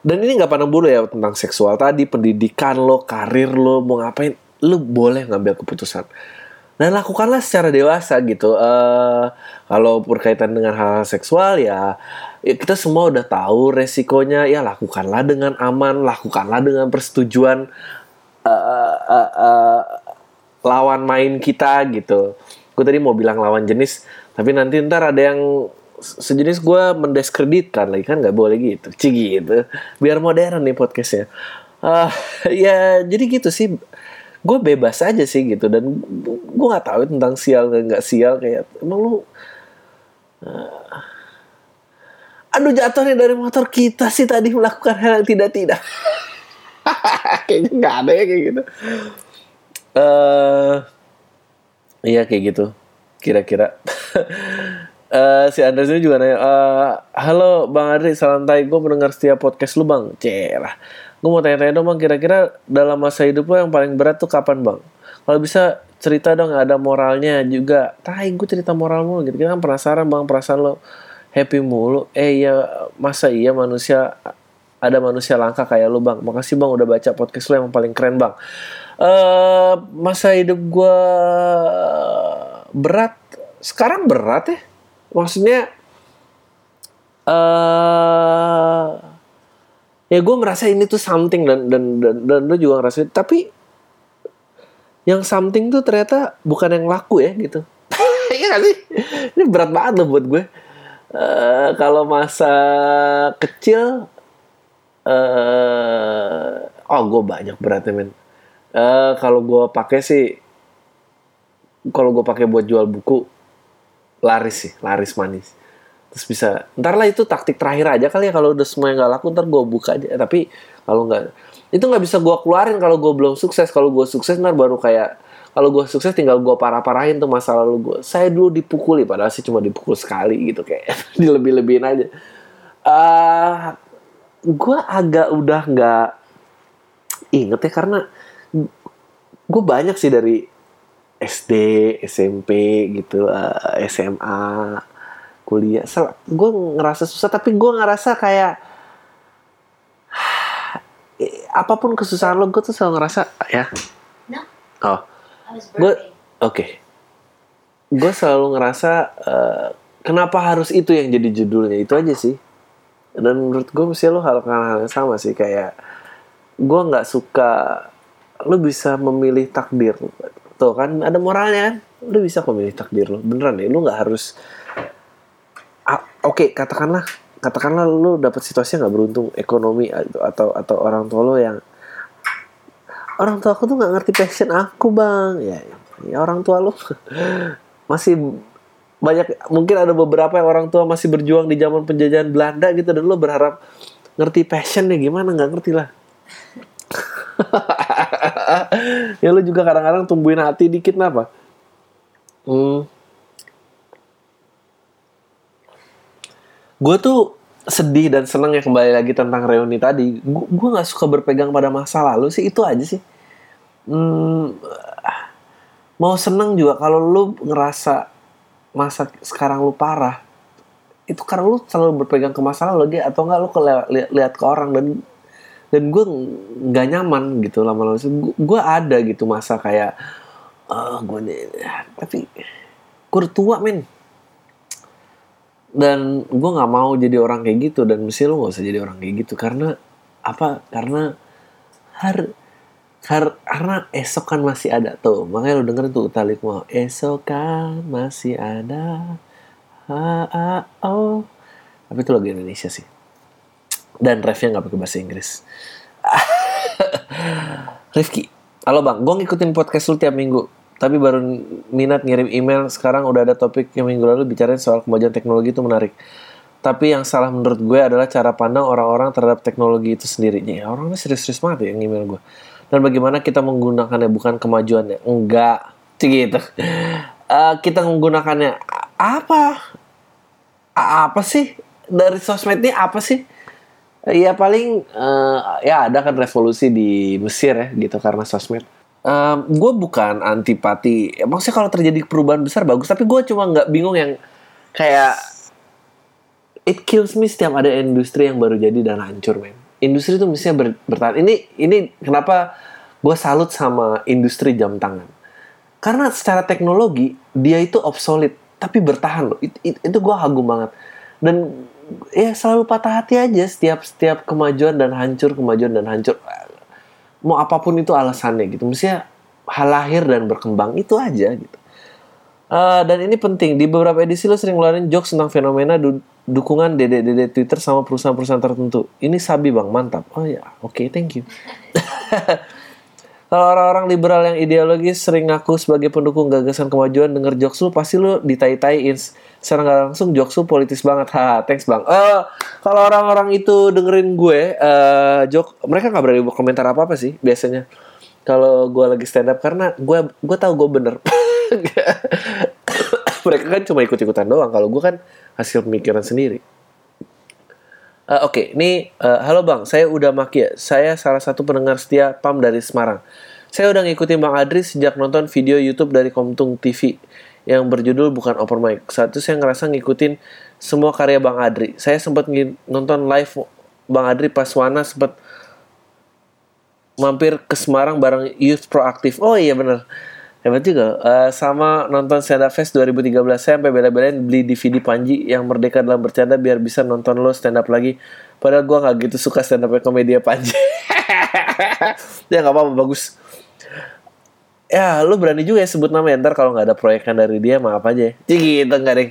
dan ini nggak pandang bulu ya tentang seksual tadi pendidikan lo karir lo mau ngapain lu boleh ngambil keputusan. Dan lakukanlah secara dewasa gitu. Eh kalau berkaitan dengan hal seksual ya ya kita semua udah tahu resikonya. Ya lakukanlah dengan aman lakukanlah dengan persetujuan. Eh, eh, lawan main kita gitu. Gue tadi mau bilang lawan jenis tapi nanti ntar ada yang sejenis gue mendiskreditkan lagi kan nggak boleh gitu. Cigi gitu. Biar modern nih podcastnya. Ah, ya jadi gitu sih. Gue bebas aja sih gitu dan gue nggak tahu tentang sial nggak sial kayak emang lu ah, aduh jatuh nih dari motor kita sih tadi melakukan hal yang tidak tidak kayaknya nggak ada ya kayak gitu. Eh iya kayak gitu. Kira-kira. Eh, si Andres ini juga nanya eh, halo bang Adri salam tay gue mendengar setiap podcast lu bang. Cerah gue mau tanya-tanya dong bang kira-kira dalam masa hidup lo yang paling berat tuh kapan bang? Kalau bisa cerita dong ada moralnya juga. Tay gue cerita moral mulu gitu. Kan penasaran bang perasaan lo happy mulu. Eh ya masa iya manusia ada manusia langka kayak lu bang. Makasih bang udah baca podcast lu yang paling keren bang. Eh masa hidup gue berat? Sekarang berat ya? Maksudnya eh ya gue merasa ini tuh something dan dan dan, dan lu juga ngerasa tapi yang something tuh ternyata bukan yang laku ya gitu. Iya gak sih? Ini berat banget loh buat gue. Eh, kalau masa kecil eh oh gue banyak beratnya men. Eh, kalau gue pakai sih kalau gue pakai buat jual buku laris sih laris manis. Terus bisa ntar lah itu taktik terakhir aja kali ya kalau udah semua yang nggak laku ntar gue buka aja. Tapi kalau nggak itu nggak bisa gue keluarin kalau gue belum sukses. Kalau gue sukses ntar baru kayak kalau gue sukses tinggal gue parah-parahin tuh masa lalu gue saya dulu dipukuli padahal sih cuma dipukul sekali gitu kayak dilebih-lebihin aja. Ah gue agak udah nggak inget ya karena gue banyak sih dari SD, SMP gitu, eh, SMA, kuliah. Gue ngerasa susah, tapi gue ngerasa kayak eh, apa pun kesusahan lo, gue tuh selalu ngerasa ya. No, Oh, gue oke. Gue selalu ngerasa eh, kenapa harus itu yang jadi judulnya itu aja sih. Dan menurut gue mesti lo hal hal yang sama sih kayak gue nggak suka lo bisa memilih takdir. Tuh kan ada moralnya kan? Lo bisa memilih takdir lo beneran deh. Lo nggak harus Ah, oke katakanlah katakanlah lo dapet situasi nggak beruntung ekonomi atau atau atau orang tua lo yang orang tua aku tuh nggak ngerti passion aku bang. Ya, ya orang tua lo masih banyak mungkin ada beberapa yang orang tua masih berjuang di zaman penjajahan Belanda gitu dan lo berharap ngerti passionnya gimana? Nggak ngerti lah. Ya lu juga kadang-kadang tumbuhin hati dikit kenapa hmm. gue tuh sedih dan seneng ya kembali lagi tentang reuni tadi. Gue nggak suka berpegang pada masa lalu sih itu aja sih. Hmm, mau seneng juga kalau lu ngerasa masa sekarang lu parah itu karena lu selalu berpegang ke masa lalu dia atau enggak lu ke lihat, ke orang dan dan gue nggak nyaman gitu lama-lama. Gue ada gitu masa kayak ah gue nih tapi gue tua men. Dan gue nggak mau jadi orang kayak gitu dan mesti lo nggak usah jadi orang kayak gitu karena apa karena har, har karena esok kan masih ada. Tuh makanya lo dengerin tuh talik mau esok kan masih ada. Ha, ha, oh tapi itu lagu Indonesia sih. Dan refnya nggak pakai bahasa Inggris. Rifki halo bang. Gue ngikutin podcast lu tiap minggu. Tapi baru minat ngirim email. Sekarang udah ada topik yang minggu lalu bicarain soal kemajuan teknologi itu menarik. Tapi yang salah menurut gue adalah cara pandang orang-orang terhadap teknologi itu sendiri. Ya orangnya serius-serius banget ya yang email gue dan bagaimana kita menggunakannya? Bukan kemajuannya. Enggak. Gitu. Eh, kita menggunakannya apa? Apa sih? Dari sosmednya apa sih? Ya paling eh, ya ada kan revolusi di Mesir ya gitu karena sosmed. Gue bukan antipati. Ya, maksudnya kalau terjadi perubahan besar bagus. Tapi gue cuma nggak bingung yang kayak it kills me setiap ada industri yang baru jadi dan hancur men industri itu mestinya ber- bertahan. Ini ini kenapa gue salut sama industri jam tangan? Karena secara teknologi dia itu obsolete tapi bertahan loh. It- it- itu gue kagum banget. Dan ya selalu patah hati aja setiap setiap kemajuan dan hancur kemajuan dan hancur. Mau apa pun itu alasannya gitu. Mestinya hal lahir dan berkembang itu aja gitu. Eh, dan ini penting. Di beberapa edisi lo sering ngeluarin jokes tentang fenomena du- dukungan dede-dede Twitter sama perusahaan-perusahaan tertentu. Ini sabi bang, mantap. Oh ya, oke, thank you. Kalau orang-orang liberal yang ideologis sering ngaku sebagai pendukung gagasan kemajuan denger jokes lu pasti lu ditai-taiin secara nggak langsung jokes lu politis banget. Ha, thanks bang. Eh, kalau orang-orang itu dengerin gue eh joke mereka nggak berani komentar apa apa sih biasanya. Kalau gue lagi stand up karena gue gue tahu gue bener. mereka kan cuma ikut-ikutan doang. Kalau gue kan hasil pemikiran sendiri. Eh, Oke, ini eh, halo bang, saya udah maki. Saya salah satu pendengar setia PAM dari Semarang. Saya udah ngikutin Bang Adri sejak nonton video YouTube dari Komtung TV yang berjudul bukan open mic. Saat itu saya ngerasa ngikutin semua karya Bang Adri. Saya sempat nonton live Bang Adri pas Wana sempat mampir ke Semarang bareng Youth Proaktif. Oh iya bener. Hebat juga. Eh, sama nonton Stand Up Fest 2013 saya sampai bela-belain beli DVD Panji yang merdeka dalam bercanda biar bisa nonton lo stand up lagi. Padahal gua nggak gitu suka stand up komedi Panji. ya nggak apa-apa bagus. Ya lu berani juga ya sebut nama ya. Ntar kalau nggak ada proyekan dari dia maaf aja ya. Gitu nggak deh.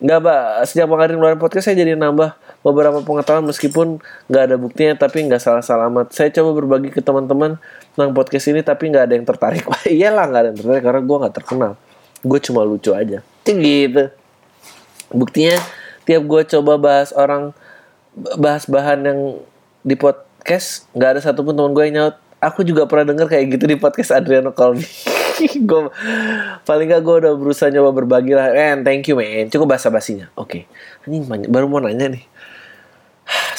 Nggak pak, sejak Adri ngeluarin podcast saya jadi nambah beberapa pengetahuan meskipun nggak ada buktinya tapi nggak salah-salah amat. Saya coba berbagi ke teman-teman tentang podcast ini tapi nggak ada yang tertarik. Wah iyalah nggak ada yang tertarik karena gue nggak terkenal. Gue cuma lucu aja. Gitu. Buktinya tiap gue coba bahas orang bahas bahan yang di podcast nggak ada satupun teman gue yang nyaut. Aku juga pernah denger kayak gitu di podcast Adriano Colby. gue paling gak gue udah berusaha nyoba berbagi lah. Eh, thank you man. Cukup bahasa basinya. Oke. Anjing banyak- baru mau nanya nih.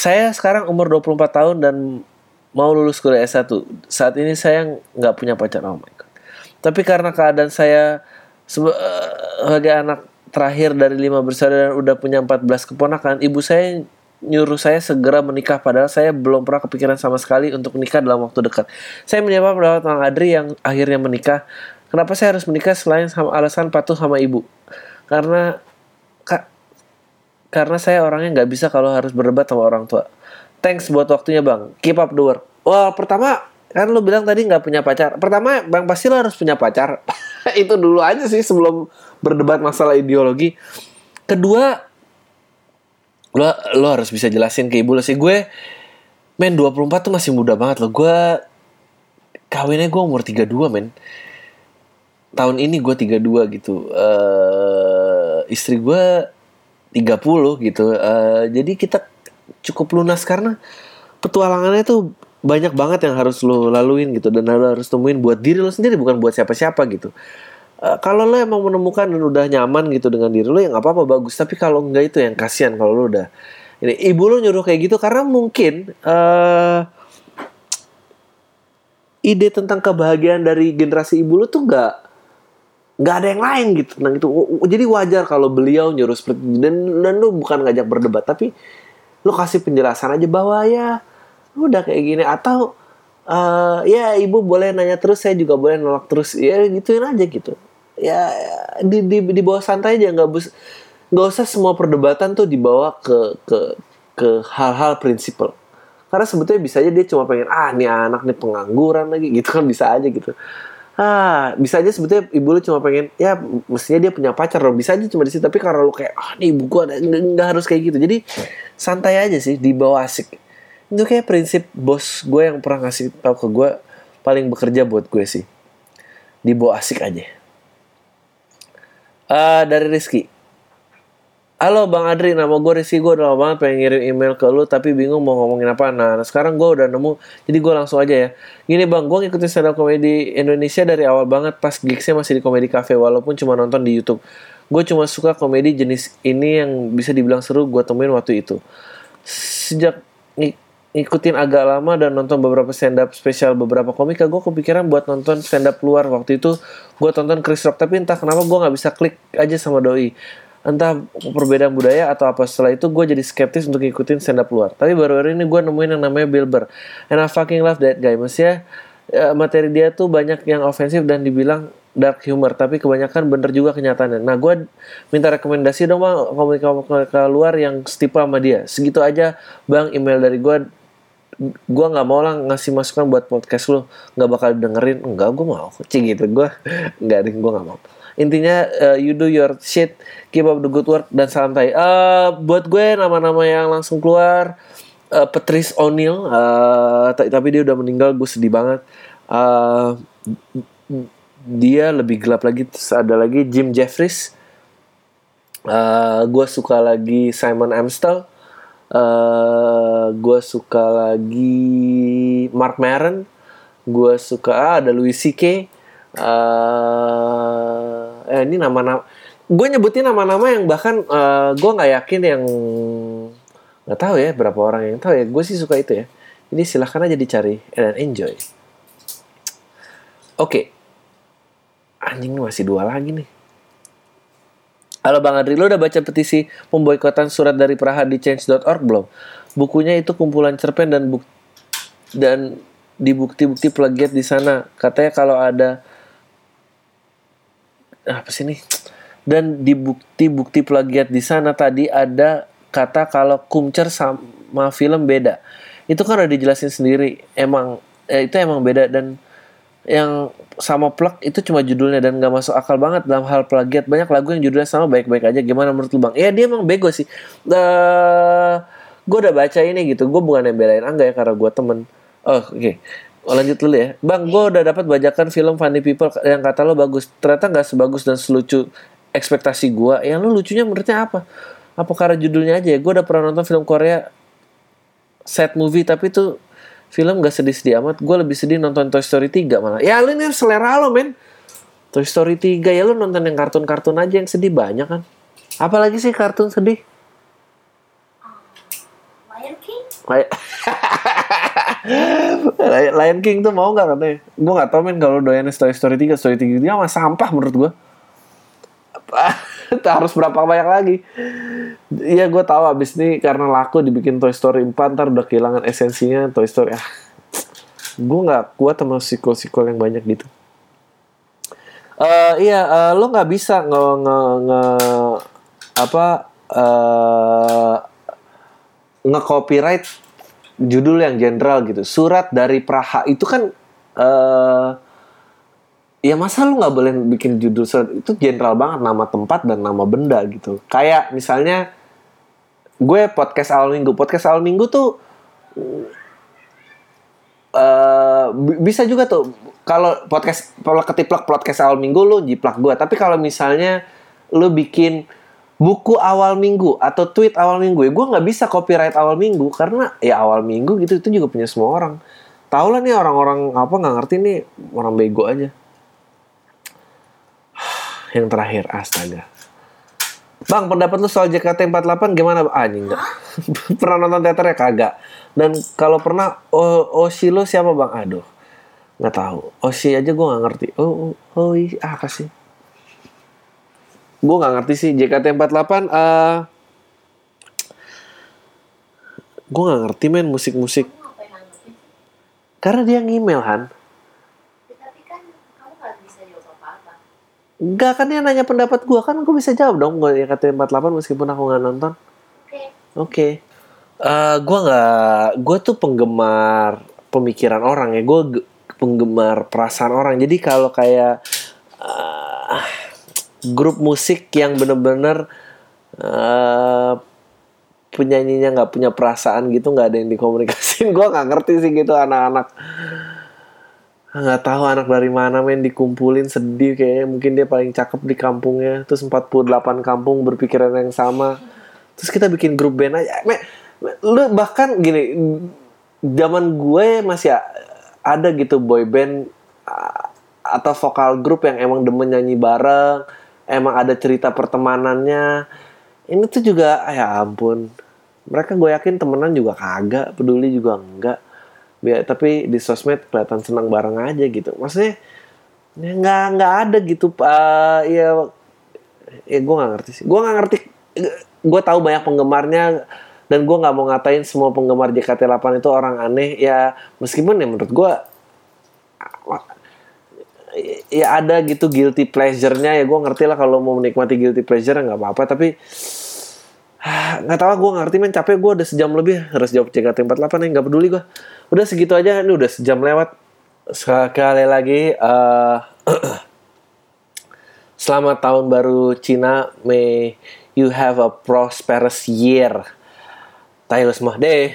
Saya sekarang umur 24 tahun dan mau lulus kuliah S1. Saat ini saya nggak punya pacar. Oh my god. Tapi karena keadaan saya eh, sebagai anak terakhir dari lima bersaudara dan udah punya 14 keponakan, ibu saya nyuruh saya segera menikah padahal saya belum pernah kepikiran sama sekali untuk menikah dalam waktu dekat. Saya menyapa pendapat Bang Adri yang akhirnya menikah. Kenapa saya harus menikah selain sama alasan patuh sama ibu? Karena karena saya orangnya nggak bisa kalau harus berdebat sama orang tua. Thanks buat waktunya bang. Keep up the work. Wah pertama kan lu bilang tadi nggak punya pacar. Pertama bang pasti lo harus punya pacar. Itu dulu aja sih sebelum berdebat masalah ideologi. Kedua lo lo harus bisa jelasin ke ibu lo sih gue men 24 tuh masih muda banget lo gue kawinnya gue umur 32 men tahun ini gue 32 gitu eh istri gue 30 gitu. Eh, jadi kita cukup lunas karena petualangannya tuh banyak banget yang harus lo laluin gitu dan lo harus temuin buat diri lo sendiri bukan buat siapa-siapa gitu. Eh, kalau lo emang menemukan dan udah nyaman gitu dengan diri lo ya nggak apa-apa bagus. Tapi kalau enggak itu yang kasihan kalau lo udah ini ibu lo nyuruh kayak gitu karena mungkin eh ide tentang kebahagiaan dari generasi ibu lo tuh nggak nggak ada yang lain gitu. Tentang itu jadi wajar kalau beliau nyuruh seperti itu dan dan lu bukan ngajak berdebat tapi lu kasih penjelasan aja bahwa ya lu udah kayak gini. Atau eh, ya ibu boleh nanya terus saya juga boleh nolak terus. Ya gituin aja gitu. Ya di di di bawah santai aja. Nggak bus nggak usah semua perdebatan tuh dibawa ke ke ke hal-hal prinsipal. Karena sebetulnya bisa aja dia cuma pengen ah nih anak nih pengangguran lagi. Gitu kan bisa aja gitu ah bisa aja sebetulnya ibu lu cuma pengen ya mestinya dia punya pacar dong bisa aja cuma di situ. Tapi karena lu kayak ah nih ibu gua nggak harus kayak gitu. Jadi santai aja sih dibawa asik. Itu kayak prinsip bos gue yang pernah ngasih tau ke gue paling bekerja buat gue sih. Dibawa asik aja. Eh dari Rizky Halo Bang Adri, nama gue Rizky, gue udah lama banget pengen ngirim email ke lu tapi bingung mau ngomongin apa. Nah, sekarang gue udah nemu, jadi gue langsung aja ya. Gini Bang, gue ngikutin stand up comedy Indonesia dari awal banget pas gigsnya masih di Comedy Cafe walaupun cuma nonton di Youtube. Gue cuma suka komedi jenis ini yang bisa dibilang seru gue temuin waktu itu. Sejak ng- ngikutin agak lama dan nonton beberapa stand up spesial beberapa komika, gue kepikiran buat nonton stand up luar. Waktu itu gue tonton Chris Rock, tapi entah kenapa gue nggak bisa klik aja sama doi entah perbedaan budaya atau apa setelah itu gue jadi skeptis untuk ngikutin stand up luar. Tapi baru-baru ini gue nemuin yang namanya Bill Burr and I fucking love that guy. Maksudnya eh, materi dia tuh banyak yang ofensif dan dibilang dark humor tapi kebanyakan bener juga kenyataannya. Nah gue minta rekomendasi dong bang komika luar yang setipe sama dia. Segitu aja bang email dari gue gue nggak mau lah ngasih masukan buat podcast lo nggak bakal dengerin enggak gue mau. Cing gitu. Gue nggak deh gue nggak mau intinya uh, you do your shit keep up the good work dan salam tai. Uh, buat gue nama-nama yang langsung keluar uh, Patrice O'Neil uh, tapi dia udah meninggal gue sedih banget. Uh, dia lebih gelap lagi terus ada lagi Jim Jeffries. Uh, gue suka lagi Simon Amstel. Uh, gue suka lagi Mark Maron. Gue suka ah, ada Louis C.K. Uh, eh ini nama-nama gue nyebutin nama-nama yang bahkan uh, gue nggak yakin yang nggak tahu ya berapa orang yang tahu ya gue sih suka itu ya ini silahkan aja dicari dan enjoy oke okay. anjing masih dua lagi nih Halo Bang Adri, lo udah baca petisi pemboikotan surat dari Praha di change.org belum? Bukunya itu kumpulan cerpen dan buk dan di bukti-bukti plagiat di sana. Katanya kalau ada apa sih nih? Dan di bukti-bukti plagiat di sana tadi ada kata kalau kumcer sama film beda. Itu kan udah dijelasin sendiri. Emang eh, itu emang beda dan yang sama plug itu cuma judulnya dan gak masuk akal banget dalam hal plagiat banyak lagu yang judulnya sama baik-baik aja gimana menurut lu bang ya dia emang bego sih uh, eh, gue udah baca ini gitu gue bukan yang belain angga ya karena gue temen oh oke okay. Oh, lanjut dulu ya. Bang gue udah dapat bajakan film Funny People yang kata lo bagus. Ternyata nggak sebagus dan selucu ekspektasi gue yang lo lucunya menurutnya apa? Apa karena judulnya aja ya? Gue udah pernah nonton film Korea set movie tapi tuh film gak sedih-sedih amat. Gue lebih sedih nonton Toy Story 3 malah. Ya lu ini selera lo men. Toy Story 3 ya lu nonton yang kartun-kartun aja yang sedih banyak kan. Apalagi sih kartun sedih Lion King Lion King tuh mau gak katanya? Gue gak tau men kalau doyan Toy Story 3 Story 3 dia mah sampah menurut gue harus berapa banyak lagi? Iya gue tahu abis ini karena laku dibikin Toy Story 4 ntar udah kehilangan esensinya Toy Story. Ah. Gue nggak kuat sama sequel-sequel yang banyak gitu. Uh, iya uh, lo nggak bisa nge, nge, nge apa uh, nge copyright judul yang general gitu. Surat dari Praha itu kan uh, ya masa lu nggak boleh bikin judul surat? Itu general banget nama tempat dan nama benda gitu. Kayak misalnya gue podcast awal minggu. Podcast awal minggu tuh uh, bisa juga tuh. Kalau podcast kalau ketiplak podcast awal minggu lu jiplak gue tapi kalau misalnya lu bikin buku awal minggu atau tweet awal minggu ya gue nggak bisa copyright awal minggu karena ya awal minggu gitu itu juga punya semua orang tau lah nih orang-orang apa nggak ngerti nih orang bego aja yang terakhir astaga Bang, pendapat lu soal JKT48 gimana? Ah, enggak. pernah nonton teater ya kagak. Dan kalau pernah oh, Oshi lo siapa, Bang? Aduh. Nggak tahu. Oshi aja gue nggak ngerti. Oh, oh, oh ah, apa sih? Gue nggak ngerti sih JKT48 uh, gue nggak ngerti men musik-musik. Karena dia ngemail Han. Enggak kan dia nanya pendapat gue kan gue bisa jawab dong gue ya kata 48 meskipun aku nggak nonton. Oke. Okay. Uh, eh, gue nggak, gue tuh penggemar pemikiran orang ya. Gue penggemar perasaan orang. Jadi kalau kayak uh, grup musik yang bener-bener uh, penyanyinya nggak punya perasaan gitu, nggak ada yang dikomunikasin. gue nggak ngerti sih gitu anak-anak. Nggak tahu anak dari mana men dikumpulin sedih kayak mungkin dia paling cakep di kampungnya. Terus 48 kampung berpikiran yang sama. Terus kita bikin grup band aja. Men, lu bahkan gini zaman gue masih ada gitu boy band atau vokal grup yang emang demen nyanyi bareng emang ada cerita pertemanannya. Ini tuh juga ya ampun. Mereka gue yakin temenan juga kagak peduli juga enggak. Biar tapi di sosmed kelihatan senang bareng aja gitu. Maksudnya ya nggak nggak ada gitu uh, ya ya gue nggak ngerti sih. Gue nggak ngerti gue tahu banyak penggemarnya dan gue nggak mau ngatain semua penggemar JKT8 itu orang aneh. Ya meskipun ya menurut gue ya ada gitu guilty pleasure-nya ya gue ngerti lah kalau mau menikmati guilty pleasure nggak apa-apa tapi nggak tahu gue ngerti men capek gue udah sejam lebih harus jawab JKT48 ya nggak peduli gue udah segitu aja ini udah sejam lewat sekali lagi uh, Selamat tahun baru Cina. May you have a prosperous year. Tayo semua deh.